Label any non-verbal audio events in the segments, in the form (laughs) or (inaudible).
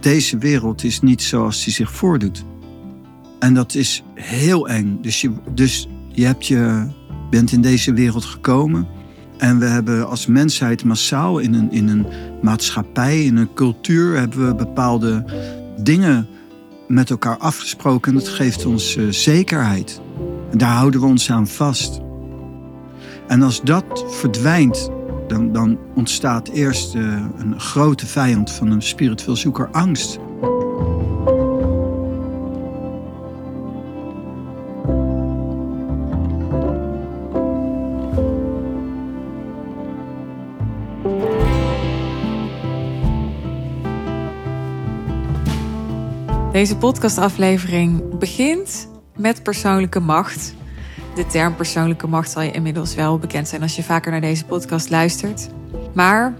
deze wereld is niet zoals die zich voordoet. En dat is heel eng. Dus je, dus je, hebt je bent in deze wereld gekomen. En we hebben als mensheid massaal in een, in een maatschappij, in een cultuur, hebben we bepaalde dingen met elkaar afgesproken. Dat geeft ons uh, zekerheid. En daar houden we ons aan vast. En als dat verdwijnt, dan, dan ontstaat eerst uh, een grote vijand van een spiritueel zoeker, angst. Deze podcastaflevering begint met persoonlijke macht. De term persoonlijke macht zal je inmiddels wel bekend zijn als je vaker naar deze podcast luistert. Maar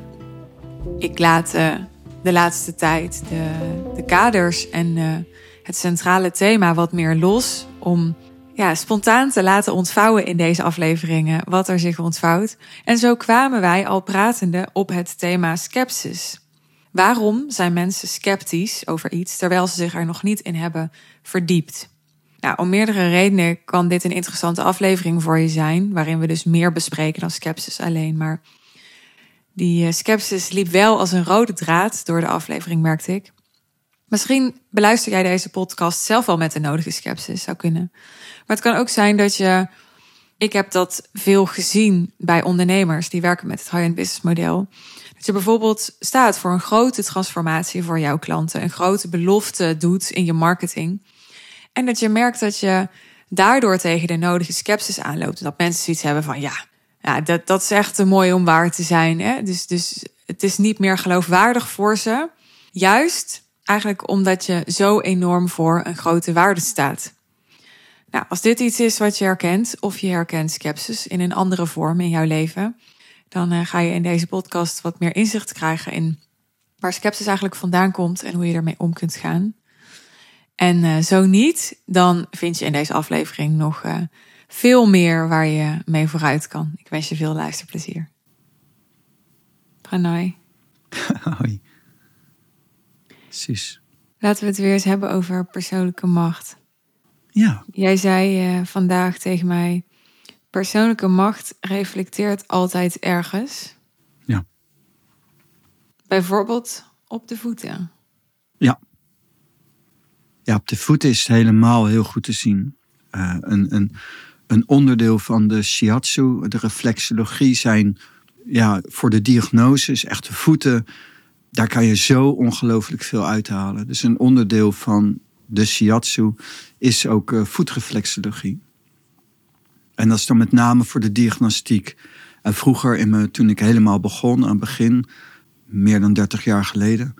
ik laat uh, de laatste tijd de, de kaders en uh, het centrale thema wat meer los om ja, spontaan te laten ontvouwen in deze afleveringen wat er zich ontvouwt. En zo kwamen wij al pratende op het thema skepsis. Waarom zijn mensen sceptisch over iets terwijl ze zich er nog niet in hebben verdiept? Nou, om meerdere redenen kan dit een interessante aflevering voor je zijn, waarin we dus meer bespreken dan skepsis alleen. Maar die uh, skepsis liep wel als een rode draad door de aflevering, merkte ik. Misschien beluister jij deze podcast zelf al met de nodige skepsis, zou kunnen. Maar het kan ook zijn dat je. Ik heb dat veel gezien bij ondernemers die werken met het high-end business model. Dat je bijvoorbeeld staat voor een grote transformatie voor jouw klanten, een grote belofte doet in je marketing. En dat je merkt dat je daardoor tegen de nodige sceptisch aanloopt. Dat mensen zoiets hebben van ja, ja dat, dat is echt te mooi om waar te zijn. Hè? Dus, dus het is niet meer geloofwaardig voor ze. Juist eigenlijk omdat je zo enorm voor een grote waarde staat. Nou, als dit iets is wat je herkent, of je herkent sceptisch in een andere vorm in jouw leven, dan uh, ga je in deze podcast wat meer inzicht krijgen in waar sceptisch eigenlijk vandaan komt en hoe je ermee om kunt gaan. En uh, zo niet, dan vind je in deze aflevering nog uh, veel meer waar je mee vooruit kan. Ik wens je veel luisterplezier. Pranay. (laughs) Hoi. Precies. Laten we het weer eens hebben over persoonlijke macht. Ja. Jij zei uh, vandaag tegen mij: persoonlijke macht reflecteert altijd ergens. Ja. Bijvoorbeeld op de voeten. Ja. Ja, op de voeten is helemaal heel goed te zien. Uh, een, een, een onderdeel van de shiatsu, de reflexologie, zijn ja, voor de diagnose is echt de voeten. Daar kan je zo ongelooflijk veel uithalen. Dus een onderdeel van de shiatsu is ook uh, voetreflexologie. En dat is dan met name voor de diagnostiek. En vroeger, in me, toen ik helemaal begon, aan het begin, meer dan 30 jaar geleden,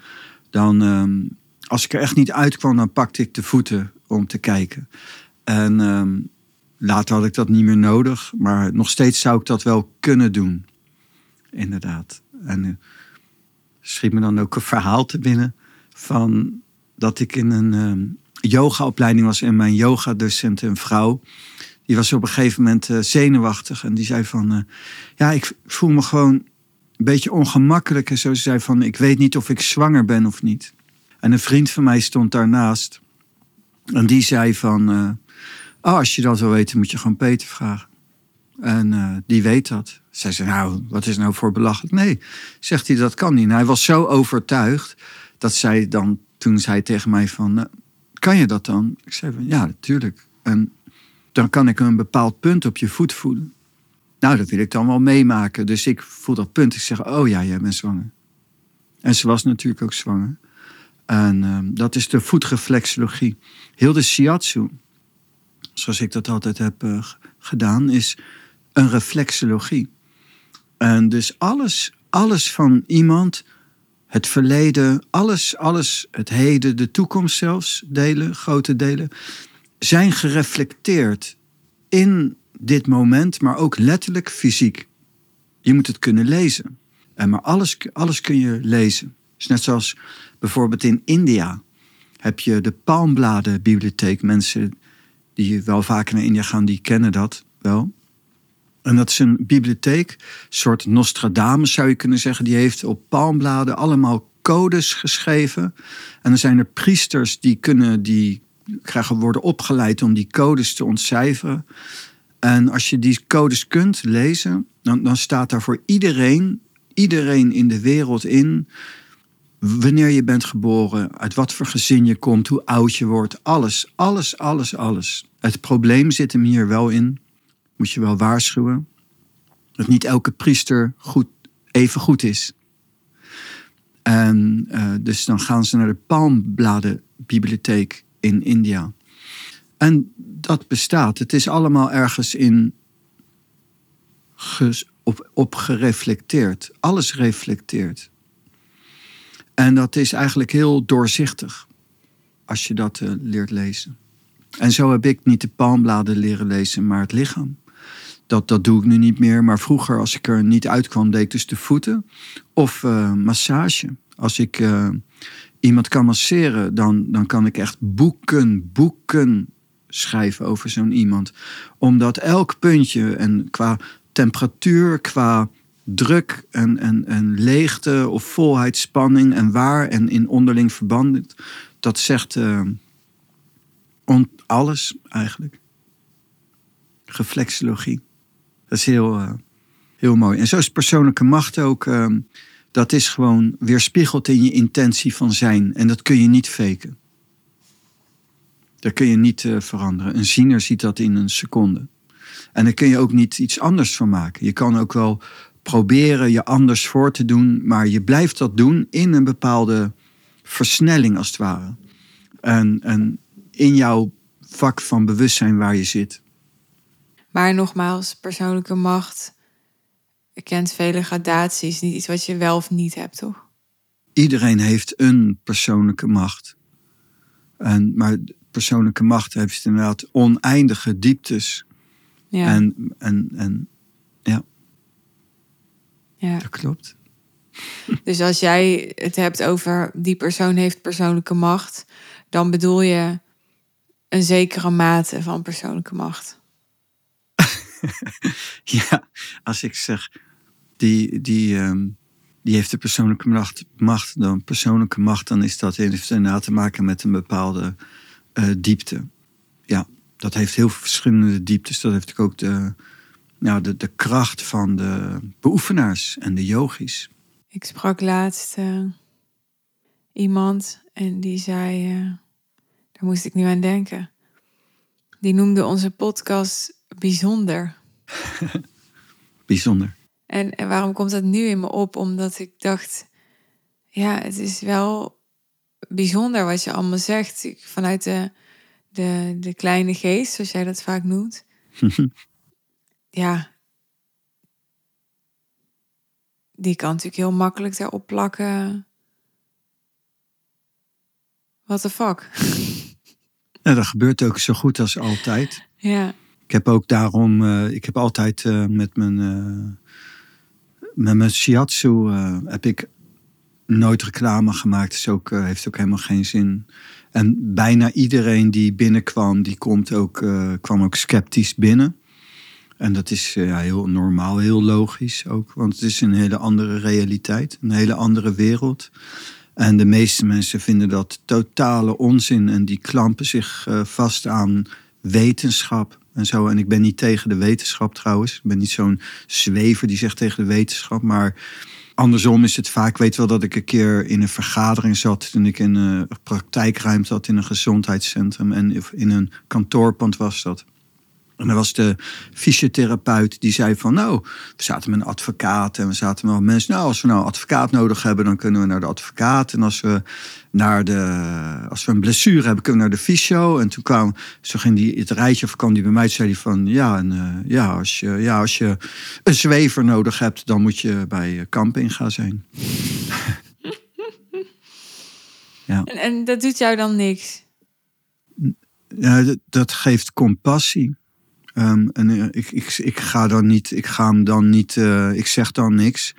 dan, um, als ik er echt niet uitkwam, dan pakte ik de voeten om te kijken. En um, later had ik dat niet meer nodig, maar nog steeds zou ik dat wel kunnen doen. Inderdaad. En uh, schiet me dan ook een verhaal te binnen van dat ik in een um, yogaopleiding was en mijn yogadocent, een vrouw, die was op een gegeven moment uh, zenuwachtig. En die zei van, uh, ja, ik voel me gewoon een beetje ongemakkelijk. En zo ze zei van, ik weet niet of ik zwanger ben of niet. En een vriend van mij stond daarnaast. En die zei van, uh, oh, als je dat wil weten, moet je gewoon Peter vragen. En die weet dat. Zij zei, nou, wat is nou voor belachelijk? Nee, zegt hij, dat kan niet. Hij was zo overtuigd dat zij dan, toen zei tegen mij van, kan je dat dan? Ik zei van, ja, natuurlijk. En dan kan ik een bepaald punt op je voet voelen. Nou, dat wil ik dan wel meemaken. Dus ik voel dat punt. Ik zeg, oh ja, jij bent zwanger. En ze was natuurlijk ook zwanger. En uh, dat is de voetreflexologie. Heel de shiatsu, zoals ik dat altijd heb uh, gedaan, is een reflexologie. En dus alles, alles van iemand, het verleden, alles, alles, het heden, de toekomst zelfs, delen, grote delen, zijn gereflecteerd in dit moment, maar ook letterlijk fysiek. Je moet het kunnen lezen. En maar alles, alles kun je lezen. Net zoals bijvoorbeeld in India heb je de Palmbladenbibliotheek. Mensen die wel vaker naar India gaan, die kennen dat wel. En dat is een bibliotheek, een soort Nostradamus zou je kunnen zeggen. Die heeft op palmbladen allemaal codes geschreven. En dan zijn er priesters die kunnen die krijgen worden opgeleid om die codes te ontcijferen. En als je die codes kunt lezen, dan, dan staat daar voor iedereen, iedereen in de wereld in. Wanneer je bent geboren, uit wat voor gezin je komt, hoe oud je wordt, alles, alles, alles, alles. Het probleem zit hem hier wel in, moet je wel waarschuwen, dat niet elke priester goed, even goed is. En uh, dus dan gaan ze naar de Palmbladenbibliotheek in India. En dat bestaat. Het is allemaal ergens in op, op gereflecteerd. Alles reflecteert. En dat is eigenlijk heel doorzichtig als je dat uh, leert lezen. En zo heb ik niet de palmbladen leren lezen, maar het lichaam. Dat, dat doe ik nu niet meer. Maar vroeger, als ik er niet uitkwam, deed ik dus de voeten. Of uh, massage. Als ik uh, iemand kan masseren, dan, dan kan ik echt boeken, boeken schrijven over zo'n iemand. Omdat elk puntje en qua temperatuur, qua druk en, en, en leegte of volheid, spanning en waar en in onderling verband, dat zegt uh, on, alles eigenlijk. Reflexologie. Dat is heel, uh, heel mooi. En zo is persoonlijke macht ook. Uh, dat is gewoon weerspiegeld in je intentie van zijn. En dat kun je niet faken. Dat kun je niet veranderen. Een ziener ziet dat in een seconde. En daar kun je ook niet iets anders van maken. Je kan ook wel proberen je anders voor te doen, maar je blijft dat doen in een bepaalde versnelling als het ware. En, en in jouw vak van bewustzijn waar je zit. Maar nogmaals, persoonlijke macht kent vele gradaties. Niet iets wat je wel of niet hebt, toch? Iedereen heeft een persoonlijke macht. En, maar persoonlijke macht heeft inderdaad oneindige dieptes. Ja. En, en, en. Ja, dat klopt. (laughs) Dus als jij het hebt over die persoon heeft persoonlijke macht, dan bedoel je een zekere mate van persoonlijke macht. (laughs) ja, als ik zeg die, die, um, die heeft de persoonlijke macht, macht, dan persoonlijke macht, dan is dat heeft inderdaad te maken met een bepaalde uh, diepte. Ja, dat heeft heel verschillende dieptes. Dat heeft ook de, nou, de, de kracht van de beoefenaars en de yogis. Ik sprak laatst uh, iemand en die zei, uh, daar moest ik nu aan denken. Die noemde onze podcast bijzonder. (laughs) bijzonder. En, en waarom komt dat nu in me op? Omdat ik dacht, ja, het is wel bijzonder wat je allemaal zegt. Vanuit de, de, de kleine geest, zoals jij dat vaak noemt. (laughs) ja. Die kan natuurlijk heel makkelijk daarop plakken. What the fuck? Ja, (laughs) dat gebeurt ook zo goed als altijd. Ja. Ik heb ook daarom, uh, ik heb altijd uh, met mijn, uh, met mijn shiatsu heb ik nooit reclame gemaakt. Is ook, heeft ook helemaal geen zin. En bijna iedereen die binnenkwam, die komt ook, kwam ook sceptisch binnen. En dat is ja, heel normaal, heel logisch ook. Want het is een hele andere realiteit, een hele andere wereld. En de meeste mensen vinden dat totale onzin. En die klampen zich vast aan wetenschap en zo. En ik ben niet tegen de wetenschap trouwens. Ik ben niet zo'n zwever die zegt tegen de wetenschap. Maar andersom is het vaak. Ik weet wel dat ik een keer in een vergadering zat. toen ik in een praktijkruimte had in een gezondheidscentrum. En in een kantoorpand was dat. En dan was de fysiotherapeut die zei van nou, we zaten met een advocaat en we zaten met mensen. Nou, als we nou een advocaat nodig hebben, dan kunnen we naar de advocaat. En als we naar de, als we een blessure hebben, kunnen we naar de fysio. En toen kwam, zo ging die het rijtje of kwam die bij mij, zei hij van ja, en, uh, ja, als je, ja, als je een zwever nodig hebt, dan moet je bij camping gaan zijn. (laughs) ja. En, en dat doet jou dan niks? Ja, dat, dat geeft compassie. Um, en uh, ik, ik, ik ga dan niet, ik ga hem dan niet, uh, ik zeg dan niks.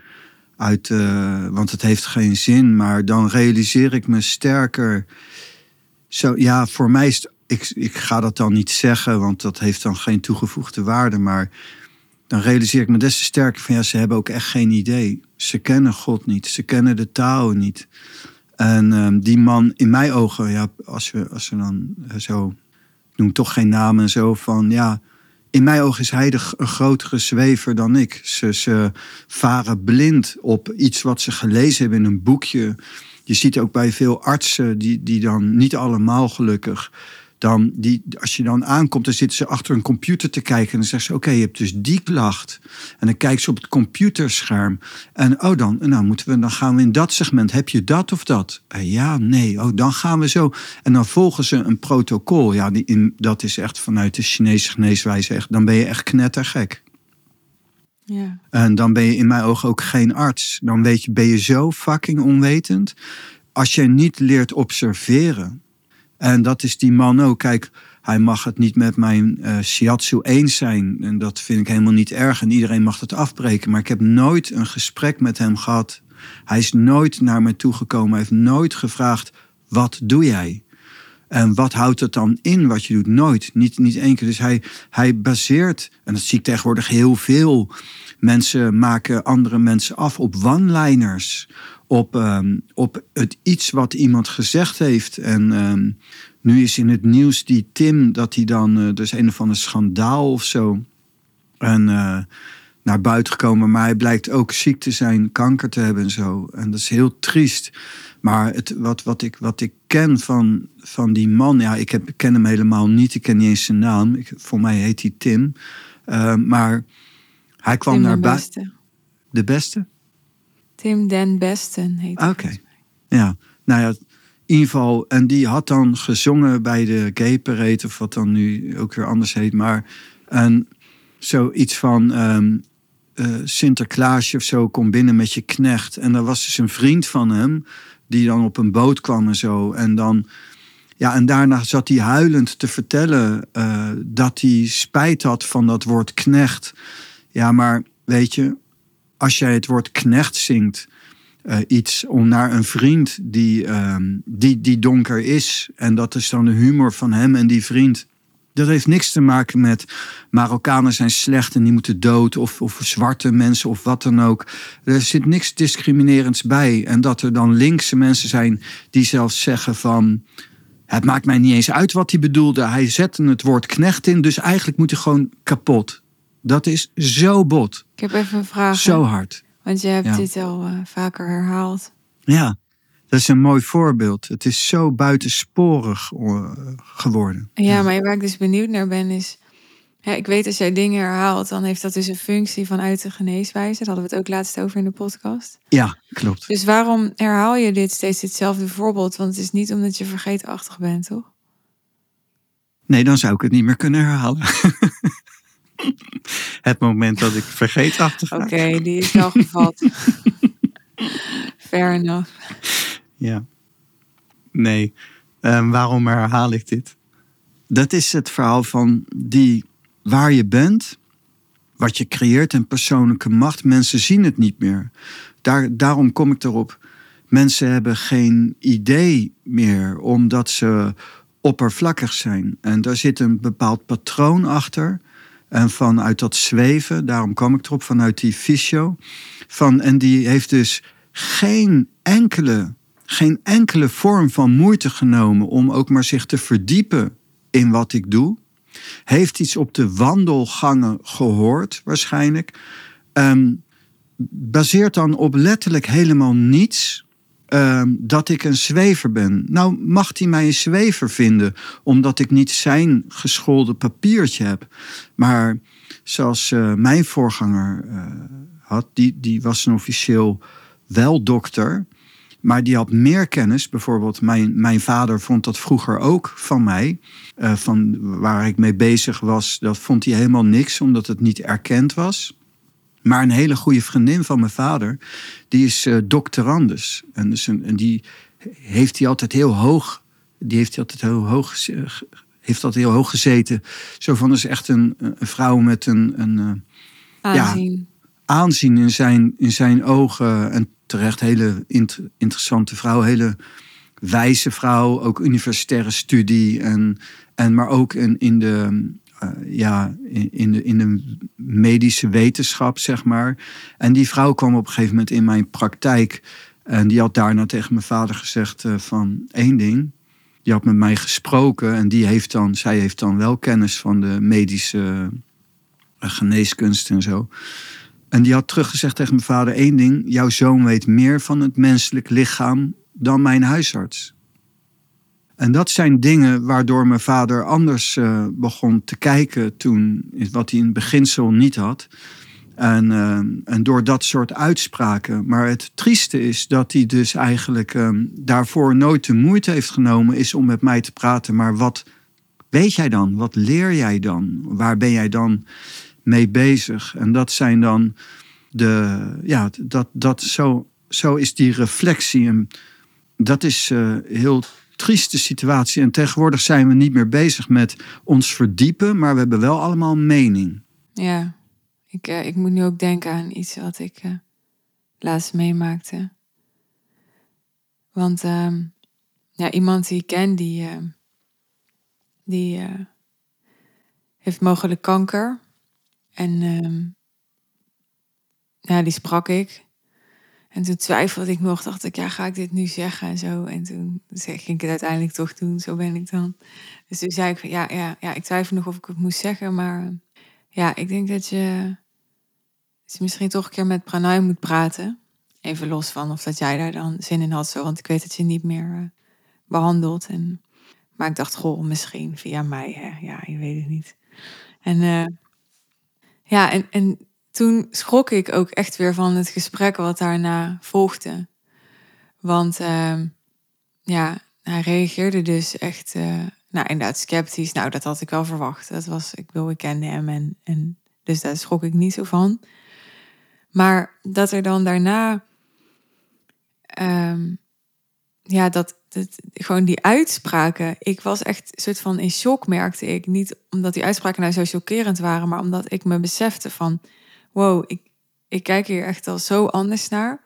Uit, uh, want het heeft geen zin. Maar dan realiseer ik me sterker. Zo, ja, voor mij is ik, ik ga dat dan niet zeggen, want dat heeft dan geen toegevoegde waarde. Maar dan realiseer ik me des te sterker van ja, ze hebben ook echt geen idee. Ze kennen God niet. Ze kennen de taal niet. En ehm, die man, in mijn ogen, ja, als we, als we dan eh, zo, noem toch geen naam en zo, van ja, in mijn ogen is hij de, een grotere zwever dan ik. Ze, ze varen blind op iets wat ze gelezen hebben in een boekje. Je ziet ook bij veel artsen, die, die dan niet allemaal gelukkig, dan die, als je dan aankomt, dan zitten ze achter een computer te kijken. En dan zeggen ze: Oké, je hebt dus die klacht. En dan kijken ze op het computerscherm. En oh, dan, nou moeten we, dan gaan we in dat segment. Heb je dat of dat? Eh, ja, nee. Oh, dan gaan we zo. En dan volgen ze een protocol. Ja, die, in, dat is echt vanuit de Chinese geneeswijze. Echt, dan ben je echt knettergek. Ja. En dan ben je in mijn ogen ook geen arts. Dan weet je, ben je zo fucking onwetend. Als je niet leert observeren en dat is die man ook. Kijk, hij mag het niet met mijn uh, shiatsu eens zijn. En dat vind ik helemaal niet erg. En iedereen mag het afbreken. Maar ik heb nooit een gesprek met hem gehad. Hij is nooit naar me toegekomen. Hij heeft nooit gevraagd: wat doe jij? En wat houdt het dan in wat je doet? Nooit. Niet, niet één keer. Dus hij, hij baseert, en dat zie ik tegenwoordig heel veel. Mensen maken andere mensen af op one-liners op, ehm, op het iets wat iemand gezegd heeft. En um, nu is in het nieuws die Tim, dat hij dan, uh, dus een of ander schandaal of zo. En uh, naar buiten gekomen, maar hij blijkt ook ziek te zijn, kanker te hebben en zo. En dat is heel triest. Maar het, wat, wat, ik, wat ik ken van, van die man, ja, ik, heb, ik ken hem helemaal niet. Ik ken niet eens zijn naam. Ik, voor mij heet hij Tim. Uh, maar hij kwam Tim naar buiten. De beste? Tim Den Besten heet Oké. Ja, nou ja, in ieder geval. En die had dan gezongen bij de Gay Parade, of wat dan nu ook weer anders heet. Maar en zoiets van um, uh, Sinterklaasje of zo, kom binnen met je knecht. En er was dus een vriend van hem, die dan op een boot kwam en zo. En dan... Ja, en daarna zat hij huilend te vertellen uh, dat hij spijt had van dat woord knecht. Ja, maar weet je, als jij het woord knecht zingt, uh, iets om naar een vriend die, uh, die, die donker is. En dat is dan de humor van hem en die vriend. Dat heeft niks te maken met Marokkanen zijn slecht en die moeten dood. Of, of zwarte mensen of wat dan ook. Er zit niks discriminerends bij. En dat er dan linkse mensen zijn die zelfs zeggen van... Het maakt mij niet eens uit wat hij bedoelde. Hij zette het woord knecht in, dus eigenlijk moet hij gewoon kapot. Dat is zo bot. Ik heb even een vraag. Zo hard. Want je hebt ja. dit al uh, vaker herhaald. Ja, dat is een mooi voorbeeld. Het is zo buitensporig uh, geworden. Ja, maar waar ik dus benieuwd naar ben is... Ja, ik weet als jij dingen herhaalt, dan heeft dat dus een functie vanuit de geneeswijze. Daar hadden we het ook laatst over in de podcast. Ja, klopt. Dus waarom herhaal je dit steeds hetzelfde voorbeeld? Want het is niet omdat je vergeetachtig bent, toch? Nee, dan zou ik het niet meer kunnen herhalen. (laughs) het moment dat ik vergeetachtig ga. Oké, okay, die is wel gevat. (laughs) Fair enough. Ja. Nee. Um, waarom herhaal ik dit? Dat is het verhaal van die waar je bent, wat je creëert en persoonlijke macht. Mensen zien het niet meer. Daar, daarom kom ik erop. Mensen hebben geen idee meer, omdat ze oppervlakkig zijn. En daar zit een bepaald patroon achter. En vanuit dat zweven, daarom kwam ik erop, vanuit die fysio. Van, en die heeft dus geen enkele, geen enkele vorm van moeite genomen om ook maar zich te verdiepen in wat ik doe. Heeft iets op de wandelgangen gehoord, waarschijnlijk. Um, baseert dan op letterlijk helemaal niets. Um, dat ik een zwever ben. Nou, mag hij mij een zwever vinden, omdat ik niet zijn geschoolde papiertje heb. Maar zoals uh, mijn voorganger uh, had, die, die was een officieel wel dokter. Maar die had meer kennis. Bijvoorbeeld, mijn, mijn vader vond dat vroeger ook van mij. Uh, van waar ik mee bezig was, dat vond hij helemaal niks, omdat het niet erkend was. Maar een hele goede vriendin van mijn vader, die is uh, doctorandus. En, dus een, en die heeft hij altijd heel hoog, die heeft hij altijd heel hoog, heeft altijd heel hoog gezeten. Zo van, is echt een, een vrouw met een, een. Ja, aanzien in zijn, in zijn ogen. En terecht, hele int interessante vrouw, hele wijze vrouw, ook universitaire studie. En, en maar ook in, in de eh, ja, in, de, in de medische wetenschap, zeg maar. En die vrouw kwam op een gegeven moment in mijn praktijk. En die had daarna tegen mijn vader gezegd uh, van één ding. Die had met mij gesproken en die heeft dan, zij heeft dan wel kennis van de medische uh, geneeskunst en zo. En die had teruggezegd tegen mijn vader één ding. Jouw zoon weet meer van het menselijk lichaam dan mijn huisarts. En dat zijn dingen waardoor mijn vader anders uh, begon te kijken toen, wat hij in het beginsel niet had. En, uh, en door dat soort uitspraken. Maar het trieste is dat hij dus eigenlijk uh, daarvoor nooit de moeite heeft genomen is om met mij te praten. Maar wat weet jij dan? Wat leer jij dan? Waar ben jij dan mee bezig? En dat zijn dan de, ja, dat, dat zo, zo is die reflectie. En dat is uh, heel trieste situatie. En tegenwoordig zijn we niet meer bezig met ons verdiepen, maar we hebben wel allemaal mening. Ja, ik, uh, ik moet nu ook denken aan iets wat ik uh, laatst meemaakte. Want uh, ja, iemand die ik ken, die, ehm, die eh, heeft mogelijk kanker. En ehm, ja, die sprak ik. En toen twijfelde ik nog, dacht ik, ja, ga ik dit nu zeggen en zo. En toen ging ik het uiteindelijk toch doen, zo ben ik dan. Dus toen zei ik, ja, ja, ja ik twijfel nog of ik het moest zeggen. Maar ja, ik denk dat je, dat je misschien toch een keer met Pranay moet praten. Even los van of dat jij daar dan zin in had, zo. Want ik weet dat je niet meer uh, behandelt. En, maar ik dacht, goh, misschien via mij, hè. Ja, je weet het niet. En uh, ja, en, en toen schrok ik ook echt weer van het gesprek wat daarna volgde. Want uh, ja, hij reageerde dus echt, uh, nou inderdaad sceptisch. Nou, dat had ik wel verwacht. Dat was, ik wil, ik hem en, en dus daar schrok ik niet zo van. Maar dat er dan daarna, um, ja, dat, gewoon die uitspraken. Ik was echt soort van in shock, merkte ik. Niet omdat die uitspraken nou zo chockerend waren, maar omdat ik me besefte van wow, ik, ik kijk hier echt al zo anders naar.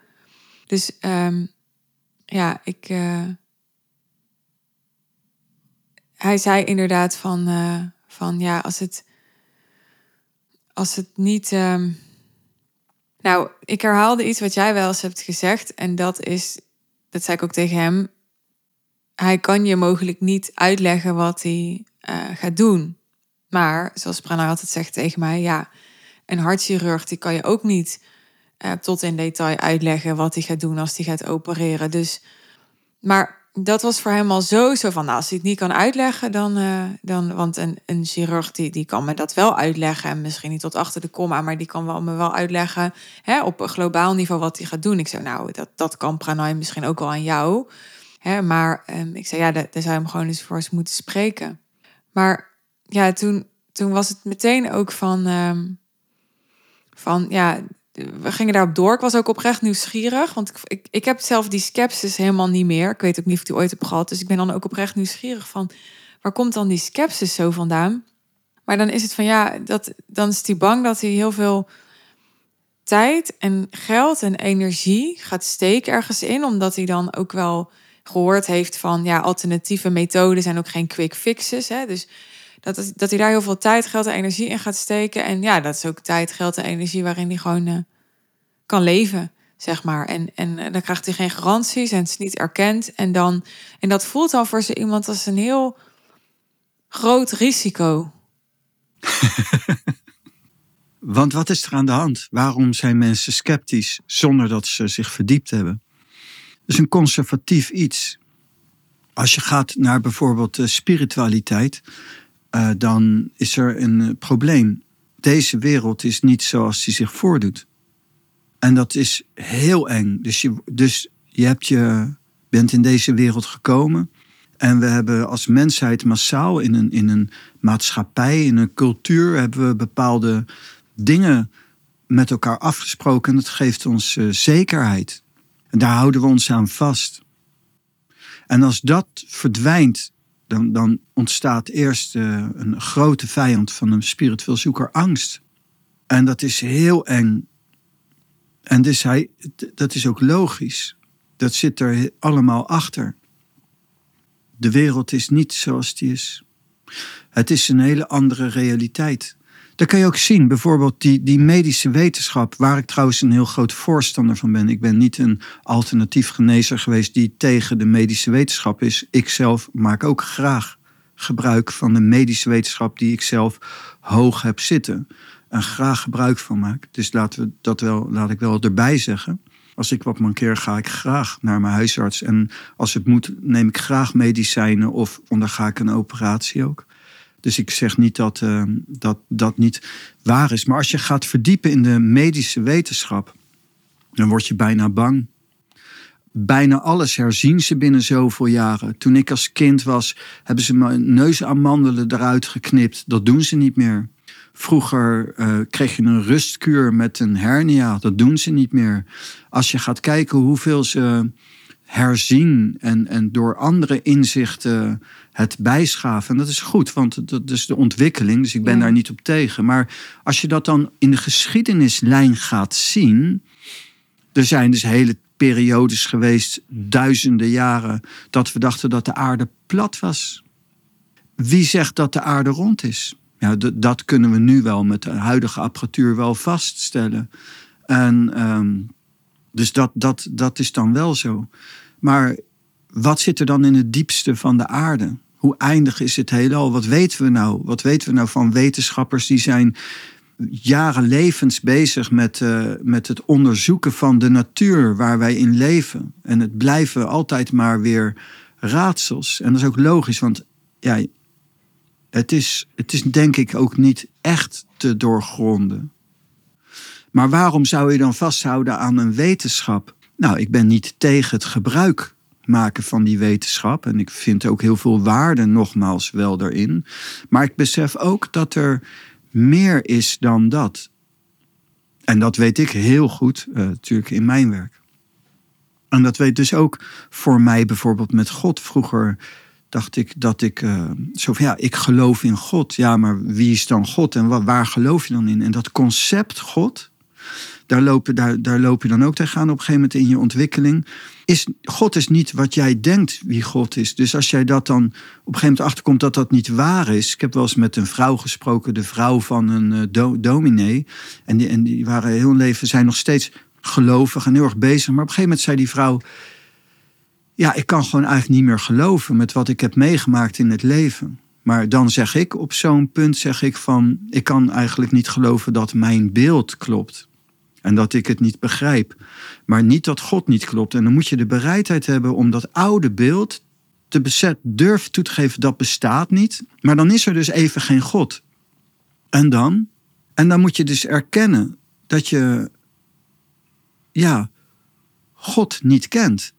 Dus um, ja, ik. Uh, hij zei inderdaad van, uh, van ja, als het. Als het niet. Um, nou, ik herhaalde iets wat jij wel eens hebt gezegd. En dat is. Dat zei ik ook tegen hem. Hij kan je mogelijk niet uitleggen wat hij uh, gaat doen. Maar, zoals Prana altijd zegt tegen mij, ja, een hartchirurg die kan je ook niet uh, tot in detail uitleggen wat hij gaat doen als hij gaat opereren. Dus, maar dat was voor hem al zo, zo van, nou, als hij het niet kan uitleggen, dan, uh, dan want een, een chirurg die, die kan me dat wel uitleggen. En misschien niet tot achter de komma, maar die kan wel, me wel uitleggen hè, op een globaal niveau wat hij gaat doen. Ik zei, nou, dat, dat kan Pranay misschien ook wel aan jou. Hè, maar um, ik zei, ja, daar, zou je hem gewoon eens voor eens moeten spreken. Maar ja, toen, toen was het meteen ook van... Um, van ja, we gingen daarop door. Ik was ook oprecht nieuwsgierig, want ik, ik, ik heb zelf die skepsis helemaal niet meer. Ik weet ook niet of ik die ooit heb gehad, dus ik ben dan ook oprecht nieuwsgierig van waar komt dan die skepsis zo vandaan? Maar dan is het van ja, dat, dan is hij bang dat hij heel veel tijd en geld en energie gaat steken ergens in, omdat hij dan ook wel gehoord heeft van ja, alternatieve methoden zijn ook geen quick fixes. Hè? Dus dat, dat hij daar heel veel tijd, geld en energie in gaat steken. En ja, dat is ook tijd, geld en energie waarin hij gewoon uh, kan leven, zeg maar. En, en uh, dan krijgt hij geen garanties en het is niet erkend. En, dan, en dat voelt al voor zo iemand als een heel groot risico. (laughs) Want wat is er aan de hand? Waarom zijn mensen sceptisch zonder dat ze zich verdiept hebben? Is een conservatief iets. Als je gaat naar bijvoorbeeld spiritualiteit, uh, dan is er een uh, probleem. Deze wereld is niet zoals die zich voordoet. En dat is heel eng. Dus je, dus je, hebt je bent in deze wereld gekomen. En we hebben als mensheid massaal in een, in een maatschappij, in een cultuur, hebben we bepaalde dingen met elkaar afgesproken. En dat geeft ons uh, zekerheid. En daar houden we ons aan vast. En als dat verdwijnt dan, dan ontstaat eerst uh, een grote vijand van een spiritueel zoeker, angst. En dat is heel eng. En dus hij, dat is ook logisch. Dat zit er allemaal achter. De wereld is niet zoals die is. Het is een hele andere realiteit. Dat kan je ook zien, bijvoorbeeld die, die medische wetenschap, waar ik trouwens een heel groot voorstander van ben. Ik ben niet een alternatief genezer geweest die tegen de medische wetenschap is. Ik zelf maak ook graag gebruik van de medische wetenschap die ik zelf hoog heb zitten. En graag gebruik van maak. Dus laten we dat wel, laat ik wel erbij zeggen. Als ik wat mankeer, ga ik graag naar mijn huisarts. En als het moet, neem ik graag medicijnen of onderga ik een operatie ook. Dus ik zeg niet dat, uh, dat dat niet waar is. Maar als je gaat verdiepen in de medische wetenschap, dan word je bijna bang. Bijna alles herzien ze binnen zoveel jaren. Toen ik als kind was, hebben ze mijn neusamandelen eruit geknipt. Dat doen ze niet meer. Vroeger uh, kreeg je een rustkuur met een hernia. Dat doen ze niet meer. Als je gaat kijken hoeveel ze herzien en, en door andere inzichten het bijschaven. En dat is goed, want dat is de ontwikkeling, dus ik ben daar niet op tegen. Maar als je dat dan in de geschiedenislijn gaat zien. Er zijn dus hele periodes geweest, duizenden jaren, dat we dachten dat de aarde plat was. Wie zegt dat de aarde rond is? Ja, dat kunnen we nu wel met de huidige apparatuur wel vaststellen. En um, dus dat, dat, dat is dan wel zo. Maar wat zit er dan in het diepste van de aarde? Hoe eindig is het heelal? Wat weten we nou? Wat weten we nou van wetenschappers die zijn jaren levens bezig met, uh, met het onderzoeken van de natuur waar wij in leven. En het blijven altijd maar weer raadsels. En dat is ook logisch, want ja, het, is, het is denk ik ook niet echt te doorgronden. Maar waarom zou je dan vasthouden aan een wetenschap? Nou, ik ben niet tegen het gebruik maken van die wetenschap. En ik vind ook heel veel waarde nogmaals wel daarin. Maar ik besef ook dat er meer is dan dat. En dat weet ik heel goed, uh, natuurlijk in mijn werk. En dat weet dus ook voor mij bijvoorbeeld met God. Vroeger dacht ik dat ik uh, zo van ja, ik geloof in God. Ja, maar wie is dan God en waar geloof je dan in? En dat concept God, daar loop, daar, daar loop je dan ook tegenaan op een gegeven moment in je ontwikkeling. Is, God is niet wat jij denkt wie God is. Dus als jij dat dan op een gegeven moment achterkomt dat dat niet waar is. Ik heb wel eens met een vrouw gesproken, de vrouw van een do, dominee. En die, en die waren heel hun leven, zijn nog steeds gelovig en heel erg bezig. Maar op een gegeven moment zei die vrouw. Ja, ik kan gewoon eigenlijk niet meer geloven met wat ik heb meegemaakt in het leven. Maar dan zeg ik op zo'n punt, zeg ik van, ik kan eigenlijk niet geloven dat mijn beeld klopt. En dat ik het niet begrijp. Maar niet dat God niet klopt. En dan moet je de bereidheid hebben om dat oude beeld te bezet, durf toe te geven dat bestaat niet. Maar dan is er dus even geen God. En dan? En dan moet je dus erkennen dat je, ja, God niet kent.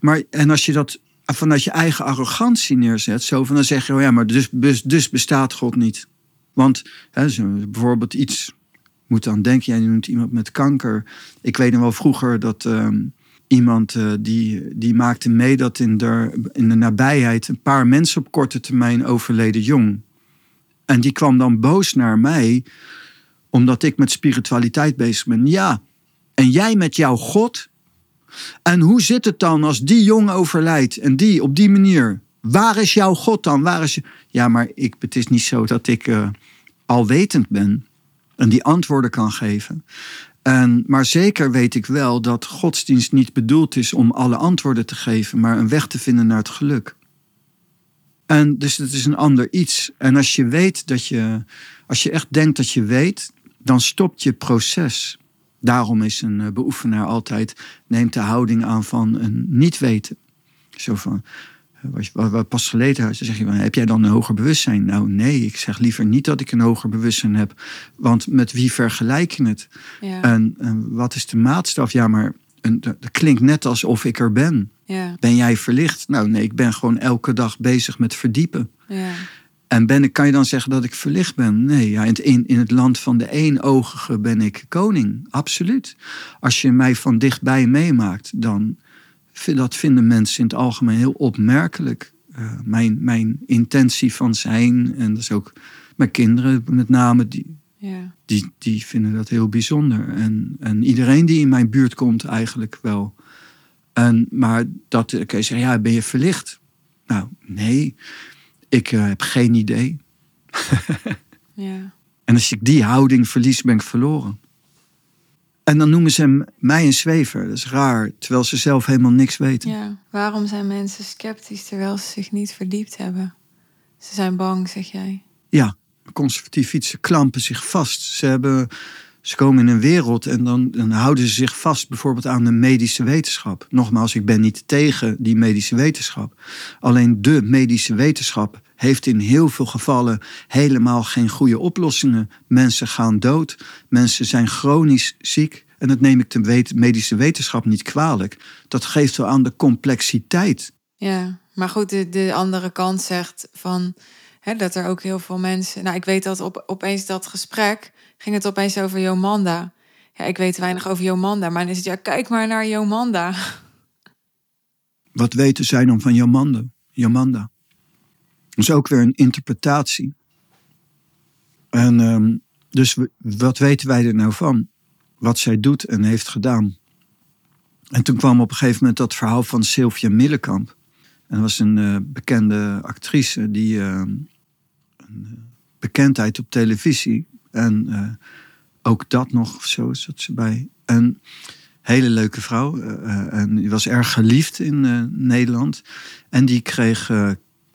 Maar, en als je dat vanuit je eigen arrogantie neerzet, zo van dan zeg je, oh ja, maar dus, dus, dus bestaat God niet. Want hè, bijvoorbeeld iets moet dan denken, jij noemt iemand met kanker. Ik weet nog wel vroeger dat ehm, iemand uh, die, die maakte mee dat in de, in de nabijheid een paar mensen op korte termijn overleden jong. En die kwam dan boos naar mij, omdat ik met spiritualiteit bezig ben. Ja, en jij met jouw God? En hoe zit het dan als die jong overlijdt en die op die manier? Waar is jouw God dan? Waar is je... Ja, maar ik, het is niet zo dat ik uh, alwetend ben en die antwoorden kan geven. En, maar zeker weet ik wel dat godsdienst niet bedoeld is om alle antwoorden te geven, maar een weg te vinden naar het geluk. En dus het is een ander iets. En als je weet dat je, als je echt denkt dat je weet, dan stopt je proces. Daarom is een eh, beoefenaar altijd, neemt de houding aan van een niet weten. Zo van, wat je pas geleden had, zeg je, heb jij dan een hoger bewustzijn? Nou nee, ik zeg liever niet dat ik een hoger bewustzijn heb. Want met wie vergelijk je het? Ja. En, en, wat is de maatstaf? Ja, maar een, dat klinkt net alsof ik er ben. Ja. Ben jij verlicht? Nou nee, ik ben gewoon elke dag bezig met verdiepen. Ja. En ben ik, kan je dan zeggen dat ik verlicht ben? Nee, ja, in, in het land van de eenoogige ben ik koning. Absoluut. Als je mij van dichtbij meemaakt, dan dat vinden mensen in het algemeen heel opmerkelijk. Uh, mijn, mijn intentie van zijn, en dat is ook mijn kinderen met name, die, ja. die, die vinden dat heel bijzonder. En, en iedereen die in mijn buurt komt eigenlijk wel. En, maar dat, kan je zeggen, ja, ben je verlicht? Nou, nee. ik eh, heb geen idee. (laughs) Ja. En als ik die houding verlies, ben ik verloren. En dan noemen ze hem, mij een zwever. Dat is raar, terwijl ze zelf helemaal niks weten. ja. Waarom zijn mensen sceptisch terwijl ze zich niet verdiept hebben? Ze zijn bang, zeg jij. Ja, conservatief fietsen klampen zich vast. Ze, hebben, ze komen in een wereld en dan, dan houden ze zich vast bijvoorbeeld aan de medische wetenschap. Nogmaals, ik ben niet tegen die medische wetenschap. Alleen de medische wetenschap heeft in heel veel gevallen helemaal geen goede oplossingen. Mensen gaan dood, mensen zijn chronisch ziek. En dat neem ik de medische wetenschap niet kwalijk. Dat geeft wel aan de complexiteit. Ja, maar goed, de, de andere kant zegt van hè, dat er ook heel veel mensen. Nou, ik weet dat op, opeens dat gesprek ging het opeens over Jomanda. Ja, ik weet weinig over Jomanda, maar dan is het ja, kijk maar naar Jomanda. Wat weten zij dan van Jomanda? Jomanda. Is ook weer een interpretatie. En ehm, dus wat weten wij er nou van? Wat zij doet en heeft gedaan. En toen kwam op een gegeven moment dat verhaal van Sylvia Millekamp. En was een eh, bekende actrice die eh, een eh, bekendheid op televisie. En eh, ook dat nog, zo zat ze bij. Een hele leuke vrouw. en die was erg geliefd in Nederland. En die kreeg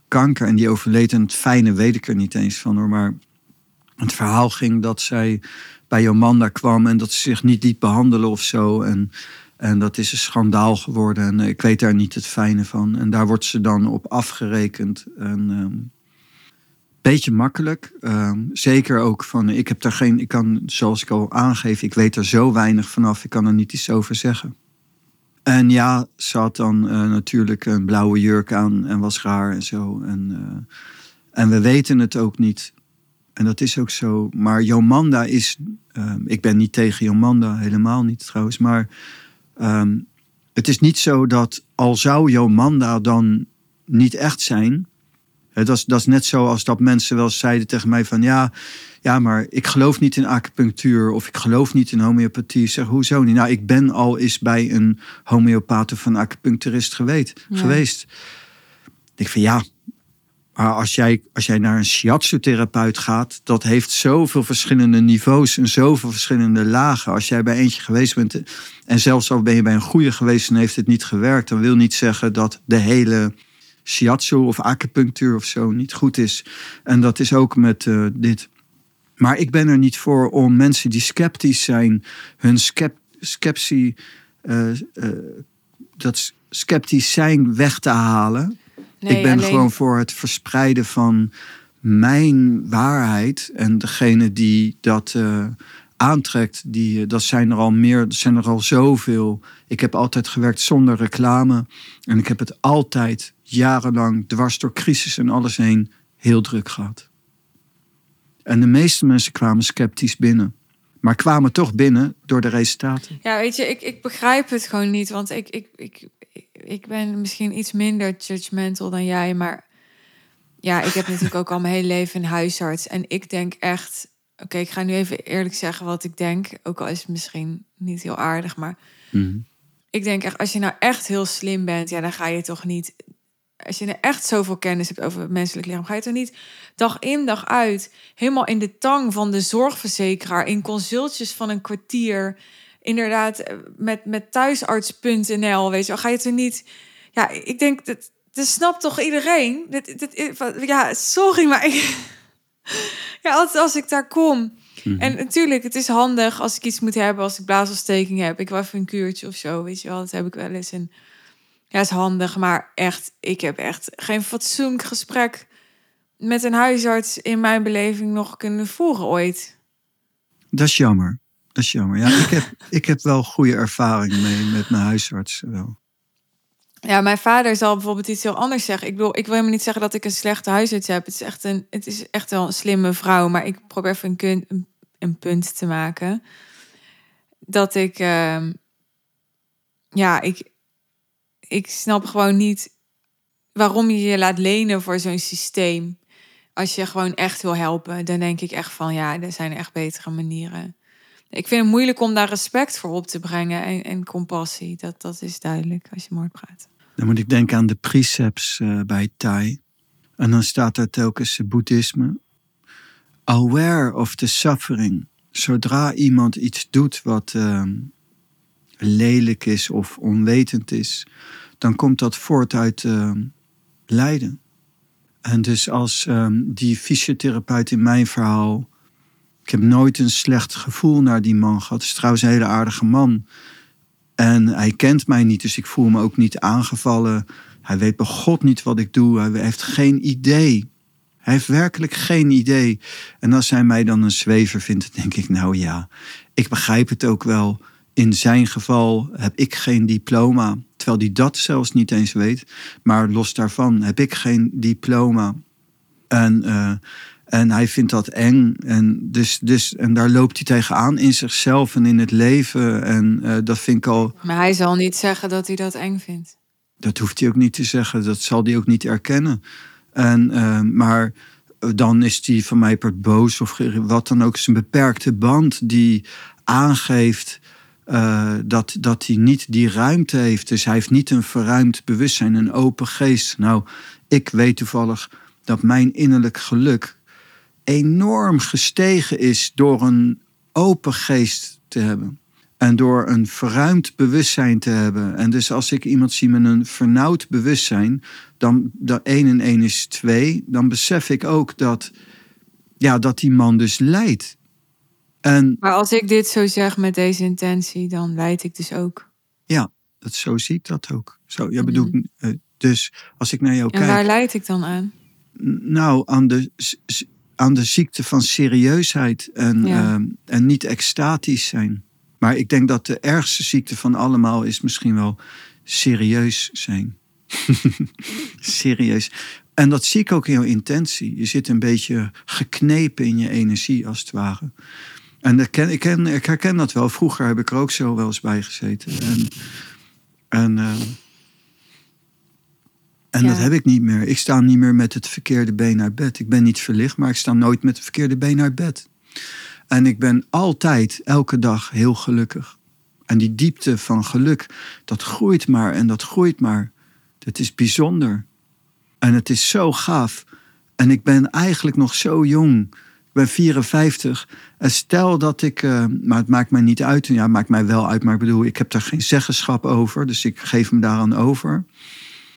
kanker en die overleed. En het fijne weet ik er niet eens van hoor. Maar het verhaal ging dat zij bij Jomanda kwam en dat ze zich niet liet behandelen of zo. En, en dat is een schandaal geworden. En eh, ik weet daar niet het fijne van. En daar wordt ze dan op afgerekend. En, ehm, beetje makkelijk. Ehm, zeker ook van, ik heb daar geen, ik kan, zoals ik al aangeef, ik weet er zo weinig vanaf. Ik kan er niet iets over zeggen. En ja, ze had dan eh, natuurlijk een blauwe jurk aan en was raar en zo. En, eh, en we weten het ook niet. En dat is ook zo. Maar Jomanda is. ehm, ik ben niet tegen Jomanda, helemaal niet trouwens. Maar ehm, het is niet zo dat al zou Jomanda dan niet echt zijn. Dat is, dat is net zo als dat mensen wel zeiden tegen mij van ja, ja, maar ik geloof niet in acupunctuur of ik geloof niet in homeopathie. Ik zeg, hoezo niet? Nou, ik ben al eens bij een homeopaat of een acupuncturist geweest. Ja. geweest. Ik vind ja, maar als jij, als jij naar een shiatsu-therapeut gaat, dat heeft zoveel verschillende niveaus en zoveel verschillende lagen. Als jij bij eentje geweest bent en zelfs al ben je bij een goede geweest en heeft het niet gewerkt, dan wil niet zeggen dat de hele shiatsu of acupunctuur of zo niet goed is. En dat is ook met eh, dit. Maar ik ben er niet voor om mensen die sceptisch zijn, hun skep, skeptie, eh, eh, dat sceptisch zijn weg te halen. Nee, ik ben alleen- gewoon voor het verspreiden van mijn waarheid. En degene die dat aantrekt, die, dat zijn er al meer, er zijn er al zoveel. Ik heb altijd gewerkt zonder reclame. En ik heb het altijd jarenlang, dwars door crisis en alles heen, heel druk gehad. En de meeste mensen kwamen sceptisch binnen. Maar kwamen toch binnen door de resultaten. Ja, weet je, ik, ik begrijp het gewoon niet. Want ik, ik, ik, ik, ben misschien iets minder judgmental dan jij. Maar ja, ik heb natuurlijk ook al mijn hele leven een huisarts. En ik denk echt... Oké, ik ga nu even eerlijk zeggen wat ik denk. Ook al is het misschien niet heel aardig. Maar ik denk echt, als je nou echt heel slim bent... Ja, dan ga je toch niet... Als je nou echt zoveel kennis hebt over het menselijk lichaam... ga je toch niet dag in, dag uit... helemaal in de tang van de zorgverzekeraar... in consultjes van een kwartier inderdaad eh, met, met thuisarts.nl, weet je ga je het er niet... Ja, ik denk, dat, dat snapt toch iedereen? Dit, dit, ja, sorry, maar ik... (laughs) Ja, altijd als ik daar kom. En natuurlijk, het is handig als ik iets moet hebben, als ik blaasontsteking heb. Ik wil even een kuurtje of zo, weet je wel. Dat heb ik wel eens. En ja, is handig, maar echt, ik heb echt geen fatsoenlijk gesprek met een huisarts in mijn beleving nog kunnen voeren ooit. Dat is jammer. Dat is jammer. Ja, ik heb, (laughs) ik heb wel goede ervaring mee met mijn huisarts. Wel. Ja, mijn vader zal bijvoorbeeld iets heel anders zeggen. Ik bedoel, ik wil helemaal niet zeggen dat ik een slechte huisarts heb. Het is echt, een, het is echt wel een slimme vrouw. Maar ik probeer even een, kun- een, een punt te maken. Dat ik... ehm, ja, ik, ik snap gewoon niet waarom je je laat lenen voor zo'n systeem. Als je gewoon echt wil helpen, dan denk ik echt van... Ja, er zijn echt betere manieren. Ik vind het moeilijk om daar respect voor op te brengen en, en compassie. Dat, dat is duidelijk als je moord praat. Dan moet ik denken aan de precepts eh, bij Thai. En dan staat er telkens boeddhisme. Aware of the suffering. Zodra iemand iets doet wat ehm, lelijk is of onwetend is, dan komt dat voort uit ehm, lijden. En dus als ehm, die fysiotherapeut in mijn verhaal. Ik heb nooit een slecht gevoel naar die man gehad. Het is trouwens een hele aardige man. En hij kent mij niet, dus ik voel me ook niet aangevallen. Hij weet bij God niet wat ik doe. Hij heeft geen idee. Hij heeft werkelijk geen idee. En als hij mij dan een zwever vindt, denk ik, nou ja, ik begrijp het ook wel. In zijn geval heb ik geen diploma, terwijl hij dat zelfs niet eens weet. Maar los daarvan heb ik geen diploma. En, uh, en hij vindt dat eng. En, dus, dus, en daar loopt hij tegenaan in zichzelf en in het leven. En uh, dat vind ik al. Maar hij zal niet zeggen dat hij dat eng vindt. Dat hoeft hij ook niet te zeggen. Dat zal hij ook niet erkennen. En, uh, maar dan is hij van mij per boos of wat dan ook. Zijn beperkte band die aangeeft uh, dat, dat hij niet die ruimte heeft. Dus hij heeft niet een verruimd bewustzijn, een open geest. Nou, ik weet toevallig dat mijn innerlijk geluk enorm gestegen is door een open geest te hebben. En door een verruimd bewustzijn te hebben. En dus als ik iemand zie met een vernauwd bewustzijn, dan dat 1 en 1 is 2, dan besef ik ook dat, ja, dat die man dus lijdt. En, maar als ik dit zo zeg met deze intentie, dan leid ik dus ook. Ja, dat, zo zie ik dat ook. Zo, bedoel, mm. dus als ik naar jou en kijk. En waar leid ik dan aan? Nou, aan de, aan de ziekte van serieusheid en, ja. uh, en niet extatisch zijn. Maar ik denk dat de ergste ziekte van allemaal is misschien wel serieus zijn. (laughs) serieus. En dat zie ik ook in jouw intentie. Je zit een beetje geknepen in je energie, als het ware. En ik, ken, ik, ken, ik herken dat wel. Vroeger heb ik er ook zo wel eens bij gezeten. En, en, uh, en ja. dat heb ik niet meer. Ik sta niet meer met het verkeerde been uit bed. Ik ben niet verlicht, maar ik sta nooit met het verkeerde been uit bed. En ik ben altijd, elke dag heel gelukkig. En die diepte van geluk, dat groeit maar en dat groeit maar. Dat is bijzonder. En het is zo gaaf. En ik ben eigenlijk nog zo jong. Ik ben 54. En stel dat ik, uh, maar het maakt mij niet uit. Ja, het maakt mij wel uit, maar ik bedoel, ik heb daar geen zeggenschap over. Dus ik geef hem daaraan over.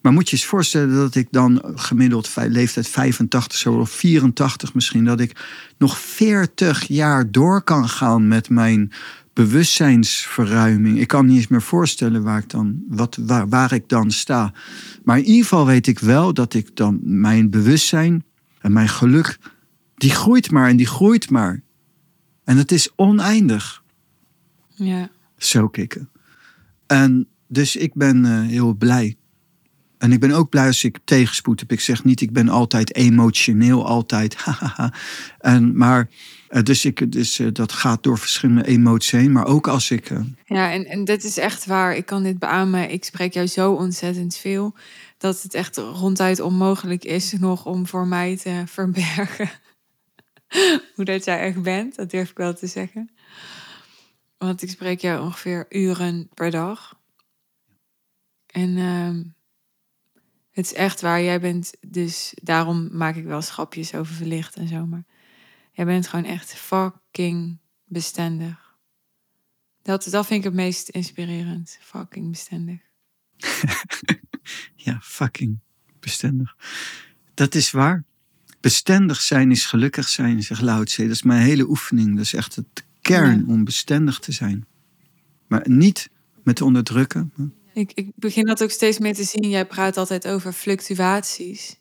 Maar moet je eens voorstellen dat ik dan gemiddeld leeftijd 85 zo of 84 misschien, dat ik nog 40 jaar door kan gaan met mijn bewustzijnsverruiming. Ik kan niet eens meer voorstellen waar ik dan, wat, waar, waar ik dan sta. Maar in ieder geval weet ik wel dat ik dan mijn bewustzijn en mijn geluk, die groeit maar en die groeit maar. En het is oneindig. Ja. Zo kicken. En dus ik ben uh, heel blij. En ik ben ook blij als ik tegenspoed heb. Ik zeg niet, ik ben altijd emotioneel, altijd. (laughs) en, maar dus, ik, dus uh, dat gaat door verschillende emoties heen. Maar ook als ik. Uh... Ja, en, en dit is echt waar. Ik kan dit beamen. Ik spreek jou zo ontzettend veel. Dat het echt ronduit onmogelijk is nog om voor mij te (laughs) verbergen. (laughs) Hoe dat jij echt bent. Dat durf ik wel te zeggen. Want ik spreek jou ongeveer uren per dag. En. Uh, het is echt waar. Jij bent dus, daarom maak ik wel schapjes over verlicht en zo. Maar jij bent gewoon echt fucking bestendig. Dat, dat vind ik het meest inspirerend. Fucking bestendig. (laughs) ja, fucking bestendig. Dat is waar. Bestendig zijn is gelukkig zijn, zegt Lao Tse. Dat is mijn hele oefening. Dat is echt het kern om bestendig te zijn. Maar niet met onderdrukken. Ik, ik begin dat ook steeds meer te zien. Jij praat altijd over fluctuaties.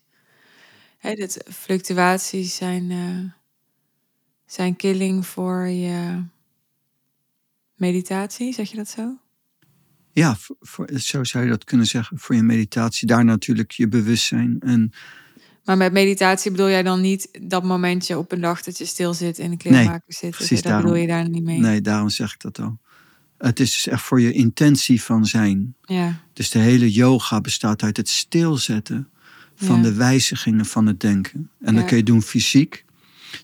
Hè, dat fluctuaties zijn, uh, zijn killing voor je meditatie, zeg je dat zo? Ja, voor, voor, zo zou je dat kunnen zeggen. Voor je meditatie, daar natuurlijk je bewustzijn. En, maar met meditatie bedoel jij dan niet dat momentje op een dag dat je stil zit in de kleermaker nee, zit? Precies, dat bedoel je daar niet mee? Nee, daarom zeg ik dat al. Het is dus echt voor je intentie van zijn. Ja. Dus de hele yoga bestaat uit het stilzetten van Ja. de wijzigingen van het denken. En dat kun je doen fysiek,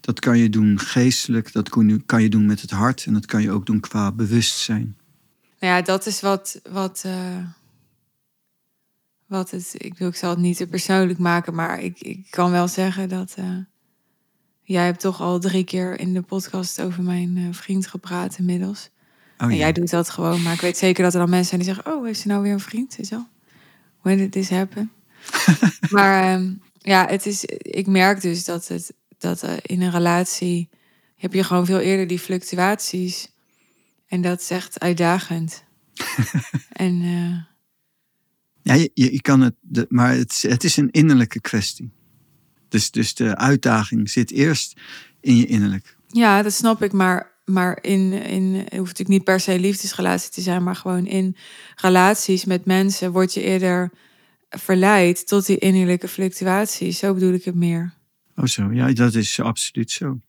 dat kan je doen geestelijk, dat kan je doen met het hart en dat kan je ook doen qua bewustzijn. Nou ja, dat is wat, wat, eh, wat het. Ik wil, ik zal het niet te persoonlijk maken, maar ik, ik kan wel zeggen dat. eh, jij hebt toch al drie keer in de podcast over mijn eh, vriend gepraat inmiddels. Oh, en ja. jij doet dat gewoon, maar ik weet zeker dat er dan mensen zijn die zeggen: Oh, heeft ze nou weer een vriend? Is al? When did this happen? (laughs) maar ehm, ja, het is. Ik merk dus dat het dat eh, in een relatie heb je gewoon veel eerder die fluctuaties. En dat is echt uitdagend. (laughs) en Ja, je, kan het, de, maar het, is- het is een innerlijke kwestie. Dus, dus de uitdaging zit eerst in je innerlijk. ja, dat snap ik. Maar, maar in, in, het hoeft natuurlijk niet per se liefdesrelatie te zijn, maar gewoon in relaties met mensen word je eerder verleid tot die innerlijke fluctuaties. Zo bedoel ik het meer. Oh zo, ja, dat is absoluut zo.